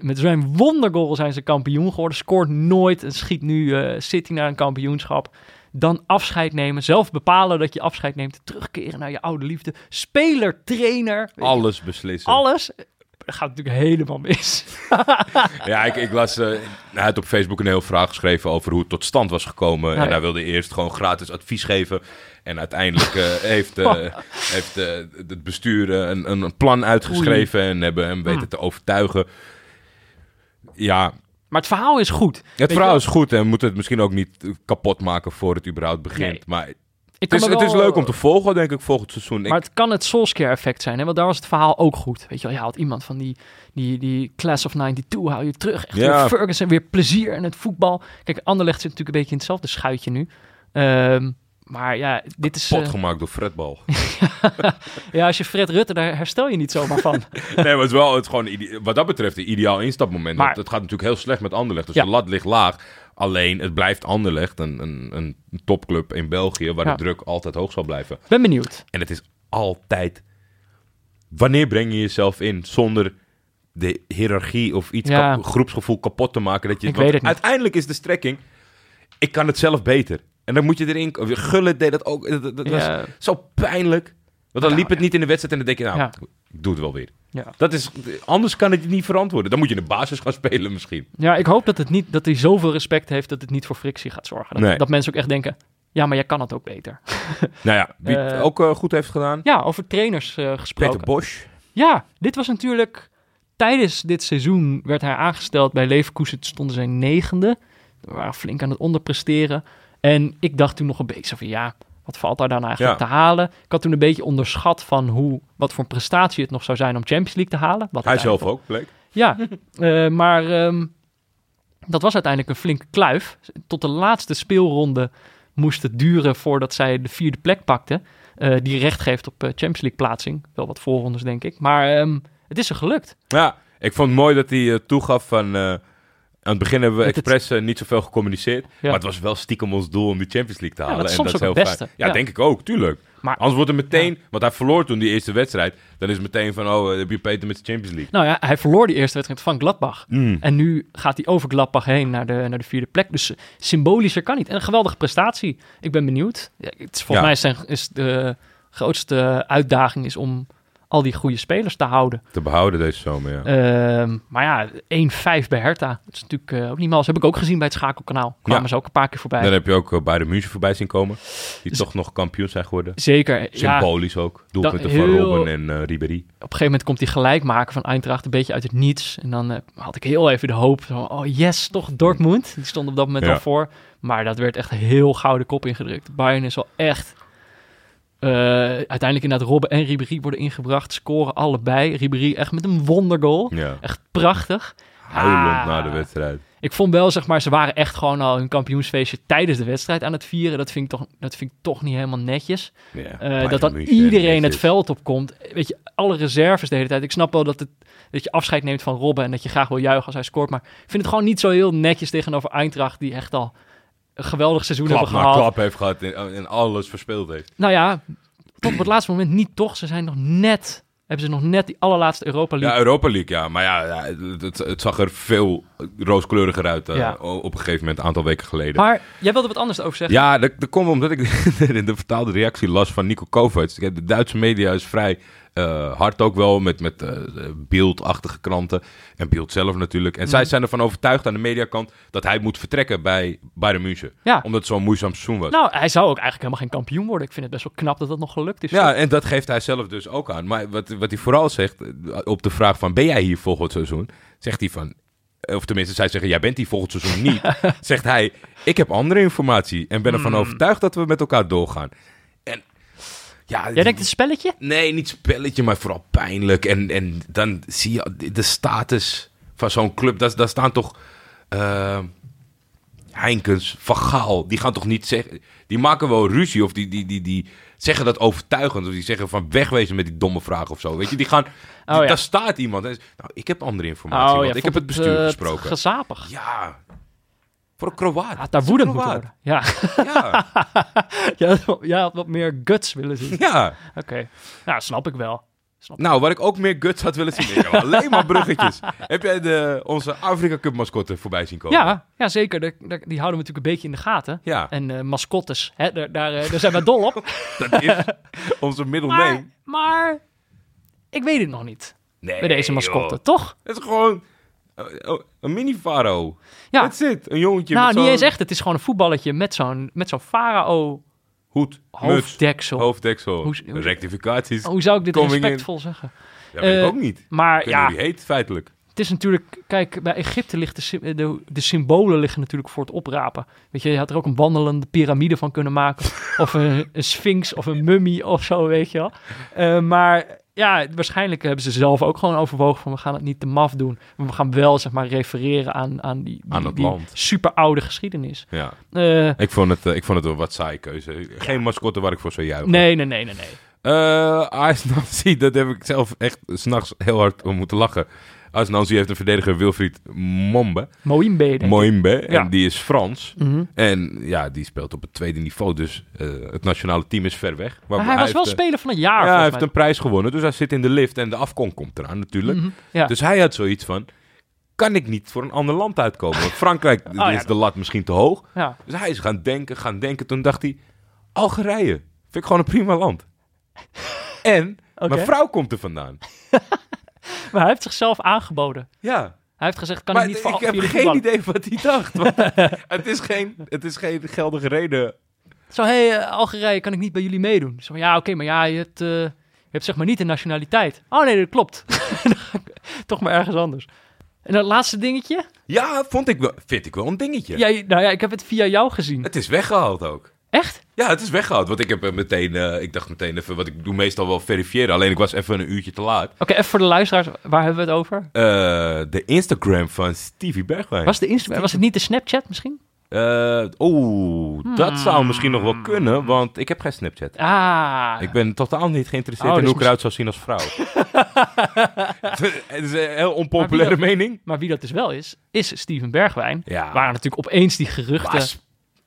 met zijn wondergoal zijn ze kampioen geworden. Scoort nooit en schiet nu eh, City naar een kampioenschap. Dan afscheid nemen, zelf bepalen dat je afscheid neemt. Terugkeren naar je oude liefde. Speler, trainer, Alles beslissen. alles. Dat gaat natuurlijk helemaal mis. Ja, ik, ik las... eh, hij had op Facebook een heel vraag geschreven over hoe het tot stand was gekomen. En ja. hij wilde eerst gewoon gratis advies geven. En uiteindelijk eh, heeft, heeft het bestuur een, een plan uitgeschreven. En hebben hem weten Hmm. te overtuigen. Ja, Maar het verhaal is goed. het verhaal is goed. En we moeten het misschien ook niet kapot maken voor het überhaupt begint. Nee. Maar het is, het is leuk om te volgen, denk ik, volgend seizoen. Maar het kan het Solskjaer-effect zijn, hè? want daar was het verhaal ook goed. Weet je wel, je haalt iemand van die, die, die Class of 92, haal je terug. Echt Ja. weer Ferguson, weer plezier in het voetbal. Kijk, Anderlecht zit natuurlijk een beetje in hetzelfde schuitje nu. Ehm, maar ja, dit is... pot eh, gemaakt door Fredbal. ja, als je Fred Rutte, daar herstel je niet zomaar van. nee, maar het is wel het gewoon wat dat betreft een ideaal instapmoment. Maar- Want het gaat natuurlijk heel slecht met Anderlecht. Dus Ja. de lat ligt laag. Alleen, het blijft Anderlecht, een, een, een topclub in België... waar Ja. de druk altijd hoog zal blijven. ben benieuwd. En het is altijd... Wanneer breng je jezelf in zonder de hiërarchie of iets Ja. kap- groepsgevoel kapot te maken? Dat je, Ik weet het niet. Uiteindelijk is de strekking... Ik kan het zelf beter. En dan moet je erin... Gullit deed dat ook. Dat, was zo pijnlijk. Want dan liep het niet in de wedstrijd en dan denk je... Nou, ik doe het wel weer. ja. Dat is, anders kan het niet verantwoorden. Dan moet je in de basis gaan spelen misschien. ja, ik hoop dat, het niet, dat hij zoveel respect heeft dat het niet voor frictie gaat zorgen. Dat, Nee. dat mensen ook echt denken, ja, maar jij kan het ook beter. Nou ja, wie het Eh, ook eh, goed heeft gedaan. Ja, over trainers eh, gesproken. Peter Bosch. Ja, dit was natuurlijk... Tijdens dit seizoen werd hij aangesteld bij Leverkusen. Stonden zij negende. We waren flink aan het onderpresteren. En ik dacht toen nog een beetje van... Ja, wat valt daar dan eigenlijk Ja. te halen? Ik had toen een beetje onderschat van hoe, wat voor prestatie het nog zou zijn om Champions League te halen. Wat Hij zelf ook, bleek. Ja, eh, maar ehm, dat was uiteindelijk een flinke kluif. Tot de laatste speelronde moest het duren voordat zij de vierde plek pakte. eh, die recht geeft op eh, Champions League plaatsing. Wel wat voorrondes, denk ik. Maar ehm, het is er gelukt. Ja, ik vond het mooi dat hij toegaf van... aan het begin hebben we het- expres eh, niet zoveel gecommuniceerd. Maar het was wel stiekem ons doel om die Champions League te halen. dat is en dat is heel het beste. Ja, denk ik ook, tuurlijk. Maar Anders wordt het meteen... Want hij verloor toen die eerste wedstrijd. Dan is het meteen van, oh, eh, heb je Peter met de Champions League. nou ja, hij verloor die eerste wedstrijd van Gladbach. Mm. En nu gaat hij over Gladbach heen naar de, naar de vierde plek. Dus eh, symbolischer kan niet. En een geweldige prestatie. Ik ben benieuwd. Ja, het is, volgens mij is, zijn, is de grootste uitdaging is om al die goede spelers te houden. Te behouden deze zomer, ja. Ehm, maar ja, 1-5 bij Hertha. Dat is natuurlijk eh, ook niet mal. Dat heb ik ook gezien bij het schakelkanaal. Kwamen Ja. ze ook een paar keer voorbij. Dan heb je ook uh, bij de München voorbij zien komen. Die toch nog kampioen zijn geworden. Zeker. Ja, Symbolisch ook. Doelpunten van Robben en eh Ribéry. op een gegeven moment komt die gelijk maken van Eintracht een beetje uit het niets. En dan eh, had ik heel even de hoop, zo, oh yes, toch Dortmund. Die stond op dat moment Ja. al voor. Maar dat werd echt heel gouden kop ingedrukt. Bayern is wel echt... eh, uiteindelijk inderdaad Robben en Ribéry worden ingebracht. Scoren allebei. Ribéry echt met een wondergoal. Ja. Echt prachtig. Huilend Ah. na de wedstrijd. Ik vond wel, zeg maar, ze waren echt gewoon al hun kampioensfeestje tijdens de wedstrijd aan het vieren. Dat vind ik toch, dat vind ik toch niet helemaal netjes. Ja, Eh, dat dan iedereen het veld opkomt. Weet je, alle reserves de hele tijd. Ik snap wel dat, het, dat je afscheid neemt van Robben en dat je graag wil juichen als hij scoort. Maar ik vind het gewoon niet zo heel netjes tegenover Eintracht, die echt al een geweldig seizoen klap hebben gehad. klap heeft gehad en, en alles verspeeld heeft. Nou ja, tot op het laatste moment niet toch. Ze zijn nog net, hebben ze nog net die allerlaatste Europa League. Ja, Europa League, ja. Maar ja, ja het, zag er veel rooskleuriger uit eh, Ja. op een gegeven moment, een aantal weken geleden. maar jij wilde wat anders over zeggen. Ja, dat, dat komt omdat ik in de vertaalde reactie las van Nico Kovac. De Duitse media is vrij eh, hard ook wel met, met eh, beeldachtige kranten. En beeld zelf natuurlijk. En zij Mhm. zijn ervan overtuigd aan de mediakant dat hij moet vertrekken bij Bayern München. Ja. Omdat het zo'n moeizaam seizoen was. Nou, hij zou ook eigenlijk helemaal geen kampioen worden. Ik vind het best wel knap dat dat nog gelukt is. Ja, en dat geeft hij zelf dus ook aan. Maar wat, wat hij vooral zegt, eh, op de vraag van ben jij hier volgend seizoen? Zegt hij van, of tenminste zij zeggen jij bent hier volgend seizoen niet. zegt hij, ik heb andere informatie en ben ervan Hmm. overtuigd dat we met elkaar doorgaan. Ja, Jij denkt een spelletje? nee, niet spelletje, maar vooral pijnlijk. En, en dan zie je de status van zo'n club. Daar, daar staan toch eh, Heinkens, Van Gaal. Die gaan toch niet zeggen... Die maken wel ruzie of die, die, die, die zeggen dat overtuigend. Of die zeggen van wegwezen met die domme vraag of zo. Weet je, die gaan... Oh, ja. Daar staat iemand. Nou, ik heb andere informatie, ja, ik heb het bestuur eh, gesproken. Gezapig. Ja, voor een Kroaat. Had daar woedend moeten worden. Ja, Ja, had wat meer guts willen zien. ja. Oké, nou snap ik wel. Snap Nou, wat ik ook meer guts had willen zien. Ik alleen maar bruggetjes. Heb jij de, onze Afrika Cup mascotte voorbij zien komen? Ja, ja zeker. De- de- die houden we natuurlijk een beetje in de gaten. Ja, En eh, mascottes, hè, daar, daar, eh, daar zijn wij dol op. dat is onze middle name. maar, maar ik weet het nog niet Nee, bij deze mascotte, joh. toch? Het is gewoon oh, een mini-faro. Ja, That's it. Een jongetje nou met niet eens echt. Het is gewoon een voetballetje met zo'n met zo'n farao hoed, muts, hoofddeksel. hoofddeksel, Hoe- hoe- rectificaties. Hoe zou ik dit in. respectvol zeggen? Ja, weet ik eh, ook niet. Maar Ik ja, die heet, feitelijk. Het is natuurlijk, kijk, bij Egypte ligt de, de, de symbolen liggen natuurlijk voor het oprapen. Weet je, je had er ook een wandelende piramide van kunnen maken. of een, een sphinx of een mummie of zo, weet je wel. Eh, maar ja, waarschijnlijk hebben ze zelf ook gewoon overwogen van we gaan het niet te maf doen. Maar we gaan wel, zeg maar, refereren aan, aan die, die, Aan het die land. super oude geschiedenis. Ja. Eh, Ik, vond het, eh, ik vond het een wat saai keuze. Geen mascotte waar ik voor zou juichen. nee, nee, nee, nee, nee. Eh Ars Nancy, dat heb ik zelf echt s'nachts heel hard om moeten lachen. Nancy heeft een verdediger Wilfried Mombe, Moimbe, en die is Frans. Mhm. En ja, die speelt op het tweede niveau, dus eh, het nationale team is ver weg. Maar hij was wel heeft, eh, speler van het jaar, Ja, hij heeft een prijs gewonnen, dus hij zit in de lift en de afkom komt eraan natuurlijk. Mhm. Dus hij had zoiets van, kan ik niet voor een ander land uitkomen? Want Frankrijk Oh, ja. is de lat misschien te hoog. ja. Dus hij is gaan denken, gaan denken. Toen dacht hij, Algerije, vind ik gewoon een prima land. En mijn vrouw komt er vandaan. Maar hij heeft zichzelf aangeboden. Ja, Hij heeft gezegd, kan maar ik niet voor ik heb geen idee wat hij dacht. het, is geen, het is geen geldige reden. Zo, hé, hey, eh, Algerije, kan ik niet bij jullie meedoen? Zo, ja, oké, maar ja, je hebt, eh, je hebt zeg maar niet de nationaliteit. Oh nee, dat klopt. Toch maar ergens anders. En dat laatste dingetje? Ja, vond ik wel, vind ik wel een dingetje. Ja, nou ja, ik heb het via jou gezien. Het is weggehaald ook. Echt? Ja, het is weggehaald. Want ik heb er meteen, eh, ik dacht meteen even, wat ik doe meestal wel verifiëren. Alleen ik was even een uurtje te laat. Oké, even voor de luisteraars, waar hebben we het over? Eh, de Instagram van Stevie Bergwijn. Was, de Insta- was het niet de Snapchat misschien? Eh, Oeh, dat Hmm. zou misschien nog wel kunnen, want ik heb geen Snapchat. Ah, Ik ben totaal niet geïnteresseerd Oh, in dus hoe ik eruit zou zien als vrouw. Het is een heel Maar onpopulaire mening. maar wie dat dus wel is, is Steven Bergwijn. Ja. Waren natuurlijk opeens die geruchten...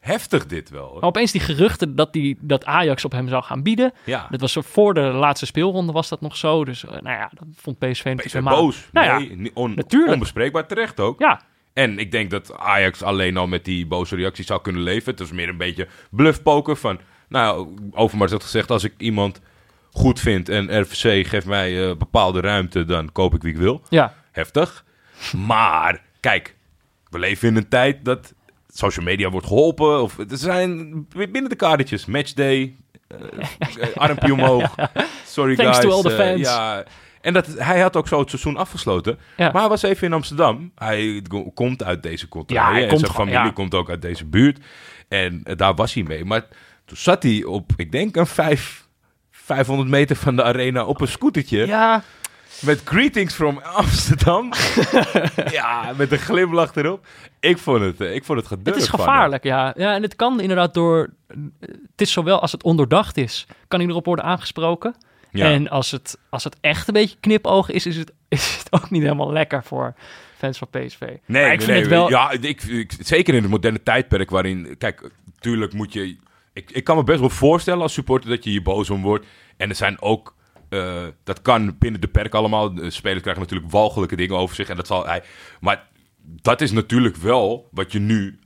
Heftig dit wel. hoor. Maar opeens die geruchten dat, die, dat Ajax op hem zou gaan bieden. Ja, Dat was zo voor de laatste speelronde was dat nog zo. Dus eh, nou ja, dat vond PSV natuurlijk PSV boos. Nou ja, nee, on- natuurlijk. onbespreekbaar terecht ook. ja, En ik denk dat Ajax alleen al met die boze reactie zou kunnen leven. Het is meer een beetje bluffpoker van... Nou, Overmars had gezegd, als ik iemand goed vind en RVC geeft mij eh, bepaalde ruimte, dan koop ik wie ik wil. ja. Heftig. Maar, kijk, we leven in een tijd dat social media wordt geholpen. Of er zijn binnen de kadertjes, matchday, eh, eh, armpje omhoog. Sorry Thanks guys. to all the eh, fans. ja. En dat, hij had ook zo het seizoen afgesloten. Ja. Maar hij was even in Amsterdam. Hij komt uit deze contraille. Ja, hij en komt zijn gewoon, familie ja. komt ook uit deze buurt. En daar was hij mee. Maar toen zat hij op, ik denk, een vijf, 500 meter van de arena op een scootertje. ja, Met greetings from Amsterdam. ja, met een glimlach erop. Ik vond het, eh, ik vond het het gedurfd is van gevaarlijk, ja. ja. En het kan inderdaad door... Het is zowel als het ondoordacht is, kan hij erop worden aangesproken. Ja. En als het, als het echt een beetje knipoog is, is het, is het ook niet helemaal lekker voor fans van PSV. Nee, Maar ik nee, vind nee, het wel... Ja, ik, ik, zeker in het moderne tijdperk waarin... Kijk, tuurlijk moet je... Ik, ik kan me best wel voorstellen als supporter dat je hier boos om wordt. En er zijn ook... eh, dat kan binnen de perk allemaal. De spelers krijgen natuurlijk walgelijke dingen over zich. En dat zal hij... Maar dat is natuurlijk wel wat je nu...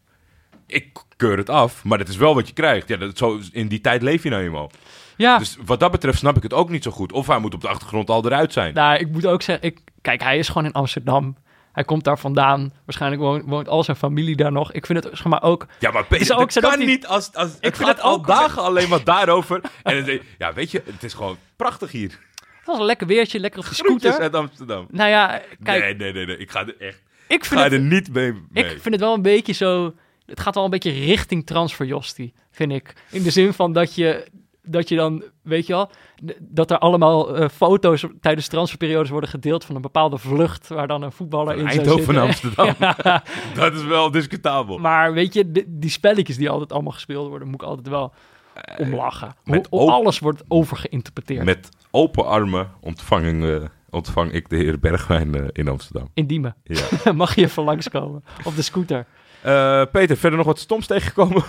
Ik keur het af, maar dat is wel wat je krijgt. Ja, dat, zo, in die tijd leef je nou eenmaal. ja. Dus wat dat betreft snap ik het ook niet zo goed. Of hij moet op de achtergrond al eruit zijn. Nou, ik moet ook zeggen, ik, kijk, hij is gewoon in Amsterdam. Hij komt daar vandaan. Waarschijnlijk woont, woont al zijn familie daar nog. Ik vind het zeg maar ook. Ja, maar Peter, ook kan niet als... als het vind gaat het al ook- dagen alleen maar daarover. en dan ja, weet je, het is gewoon prachtig hier. Het was een lekker weertje, lekker op de Groetjes scooter. uit Amsterdam. Nou ja, kijk, nee, nee, nee, nee, ik ga er echt ik, ik vind ga het, er niet mee. mee. ik vind het wel een beetje zo. Het gaat wel een beetje richting transferjostie, vind ik. In de zin van dat je, dat je dan, weet je wel, dat er allemaal eh, foto's tijdens transferperiodes worden gedeeld van een bepaalde vlucht waar dan een voetballer in Eindhoven zitten. Amsterdam. Ja, Dat is wel discutabel. maar weet je, die, die spelletjes die altijd allemaal gespeeld worden, moet ik altijd wel om lachen. met alles wordt overgeïnterpreteerd. Met open armen ontvang, eh, ontvang ik de heer Bergwijn eh, in Amsterdam. In Diemen. Ja. Mag je even langskomen op de scooter. Eh, Peter, verder nog wat stoms tegengekomen?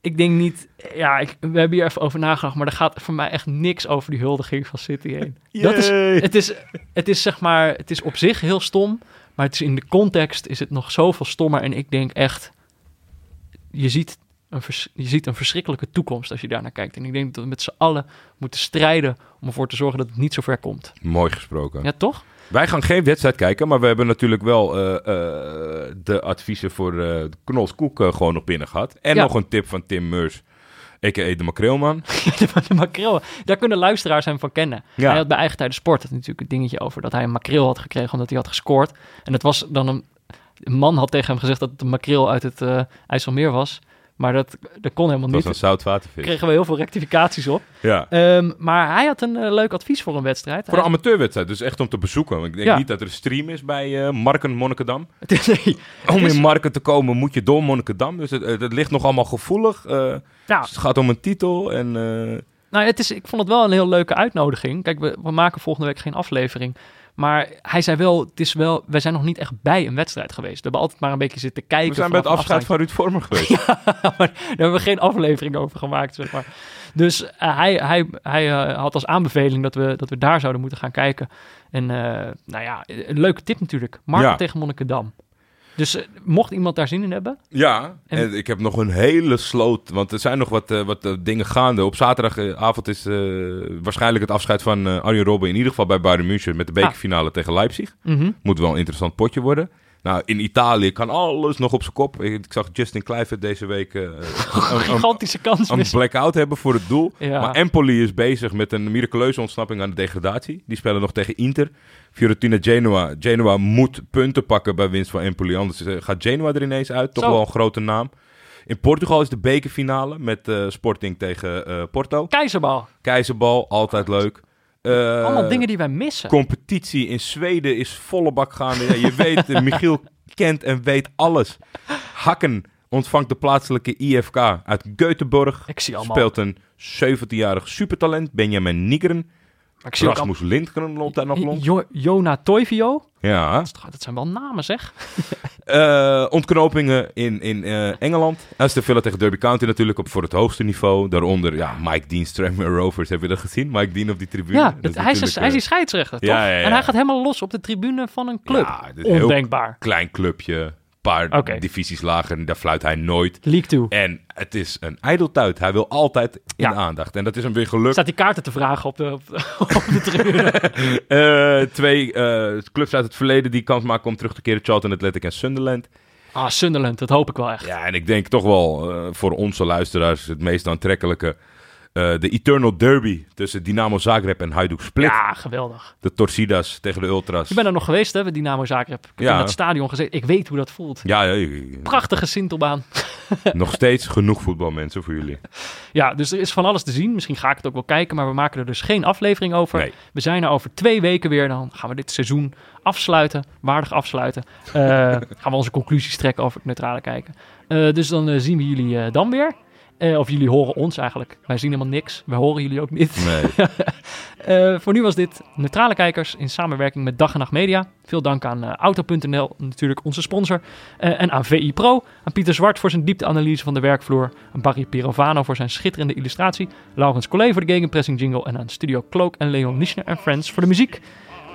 Ik denk niet, ja, ik, we hebben hier even over nagedacht, maar er gaat voor mij echt niks over die huldiging van City heen. Dat is, het, is, het is zeg maar, het is op zich heel stom, maar het is in de context is het nog zoveel stommer. En ik denk echt, je ziet, een vers- je ziet een verschrikkelijke toekomst als je daar naar kijkt. En ik denk dat we met z'n allen moeten strijden om ervoor te zorgen dat het niet zo ver komt. Mooi gesproken. Ja, toch? Wij gaan geen wedstrijd kijken, maar we hebben natuurlijk wel eh, eh, de adviezen voor eh Knols Koek gewoon nog binnen gehad. En Ja. nog een tip van Tim Meurs, a.k.a. de makreelman. de makreel. Daar kunnen luisteraars hem van kennen. Ja. Hij had bij Eigen Tijden Sport natuurlijk een dingetje over dat hij een makreel had gekregen omdat hij had gescoord. En het was dan een, een man had tegen hem gezegd dat het een makreel uit het IJsselmeer was. Maar dat, dat kon helemaal Dat was niet. een zoutwatervis. Kregen we heel veel rectificaties op. Ja. Ehm, maar hij had een eh, leuk advies voor een wedstrijd. Voor een amateurwedstrijd, dus echt om te bezoeken. Ik denk Ja. niet dat er een stream is bij eh, Marken Monnikendam. het is, nee, Om is- in Marken te komen moet je door Monnikendam. Dus het, het ligt nog allemaal gevoelig. eh, nou, dus het gaat om een titel en... Nou, het is, ik vond het wel een heel leuke uitnodiging. Kijk, we, we maken volgende week geen aflevering. Maar hij zei wel, het is wel, wij zijn nog niet echt bij een wedstrijd geweest. We hebben altijd maar een beetje zitten kijken. we zijn bij het afscheid van Ruud Vormer geweest. maar daar hebben we geen aflevering over gemaakt, zeg maar. Dus eh, hij, hij, hij eh, had als aanbeveling dat we, dat we daar zouden moeten gaan kijken. En eh, nou ja, een leuke tip natuurlijk. Marken Ja. tegen Monnikendam. Dus eh, mocht iemand daar zin in hebben... Ja, En- en ik heb nog een hele sloot, want er zijn nog wat, eh, wat eh, dingen gaande. Op zaterdagavond is waarschijnlijk het afscheid van Arjen Robben in ieder geval bij Bayern München met de bekerfinale tegen Leipzig. mhm. Moet wel een interessant potje worden. Nou, in Italië kan alles nog op zijn kop. Ik, ik zag Justin Kluivert deze week eh, een, Gigantische kans een blackout hebben voor het doel. Ja. Maar Empoli is bezig met een miraculeuze ontsnapping aan de degradatie. Die spelen nog tegen Inter. Fiorentina Genoa. Genoa moet punten pakken bij winst van Empoli. Anders eh, gaat Genoa er ineens uit. Toch Zo. wel een grote naam. In Portugal is de bekerfinale met eh, Sporting tegen Porto. Keizerbal. Keizerbal, altijd leuk. Eh, Allemaal dingen die wij missen. Competitie in Zweden is volle bak gaande. Ja, je weet, eh, Michiel kent en weet alles. Hakken ontvangt de plaatselijke IFK uit Göteborg. Ik zie allemaal. Speelt een 17-jarig supertalent, Benjamin Nigren. Maar ik zie Rasmus Lindgren loopt daar nog rond. Jo- Jona Toivio. Ja. Dat is toch- Dat zijn wel namen, zeg. Eh, ontknopingen in, in eh, Engeland. Aston Villa tegen Derby County natuurlijk op voor het hoogste niveau. Daaronder, ja, Mike Dean, Tranmere Rovers. Heb je dat gezien? Mike Dean op die tribune. Ja, Dat dat, is hij, is, hij is die eh, scheidsrechter, toch? Ja, ja, ja. En hij gaat helemaal los op de tribune van een club. Ja, Ondenkbaar. klein clubje. Paar divisies lager. en Daar fluit hij nooit. League 2. En het is een ijdeltuit. Hij wil altijd in Ja. de aandacht. En dat is hem weer gelukt. Staat die kaarten te vragen op de, op de, op de tribune. Eh, twee eh, clubs uit het verleden die kans maken om terug te keren. Charlton Athletic en Sunderland. Ah, Sunderland, dat hoop ik wel echt. Ja, en ik denk toch wel eh, voor onze luisteraars het meest aantrekkelijke. Eh, de Eternal Derby tussen Dynamo Zagreb en Hajduk Split. Ja, geweldig. De Torcidas tegen de Ultras. Je bent er nog geweest, hè, bij Dynamo Zagreb. Ik heb Ja. in dat stadion gezeten. Ik weet hoe dat voelt. Ja, ja, ja, Prachtige Sintelbaan. nog steeds genoeg voetbalmensen voor jullie. Ja, dus er is van alles te zien. Misschien ga ik het ook wel kijken, maar we maken er dus geen aflevering over. Nee. We zijn er over twee weken weer. Dan gaan we dit seizoen afsluiten, waardig afsluiten. Eh, gaan we onze conclusies trekken over het neutrale kijken. Eh, dus dan zien we jullie dan weer. Eh, of jullie horen ons eigenlijk. Wij zien helemaal niks. Wij horen jullie ook niet. Nee. Eh, voor nu was dit Neutrale Kijkers in samenwerking met Dag en Nacht Media. Veel dank aan eh, Auto.nl, natuurlijk onze sponsor. En aan VI Pro. Aan Pieter Zwart voor zijn diepteanalyse van de werkvloer. Aan Barry Pirovano voor zijn schitterende illustratie. Laurens Collet voor de gegenpressing jingle. En aan Studio Cloak en Leon Nischner en Friends voor de muziek.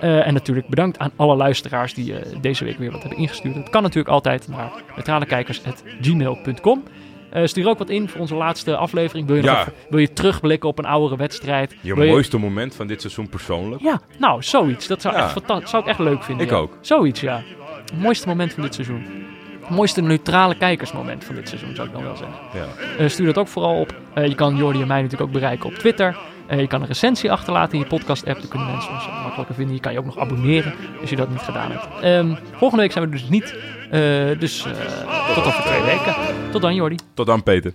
En natuurlijk bedankt aan alle luisteraars die deze week weer wat hebben ingestuurd. Dat kan natuurlijk altijd naar neutralekijkers.gmail.com. Eh stuur ook wat in voor onze laatste aflevering. Wil je, Ja. wil je terugblikken op een oudere wedstrijd? Je Wil mooiste moment van dit seizoen persoonlijk? ja, nou, zoiets. Dat zou, Ja. echt zou ik echt leuk vinden. Ik ja. ook. Zoiets, ja. Het mooiste moment van dit seizoen. Het mooiste neutrale kijkersmoment van dit seizoen, zou ik dan wel zeggen. Ja. Eh, stuur dat ook vooral op. Eh, je kan Jordi en mij natuurlijk ook bereiken op Twitter. Je kan een recensie achterlaten in je podcast-app. Dan kunnen mensen ons makkelijker vinden. Je kan je ook nog abonneren als je dat niet gedaan hebt. Ehm, volgende week zijn we dus niet. Eh, dus eh, tot over twee weken. Tot dan, Jordi. Tot dan, Peter.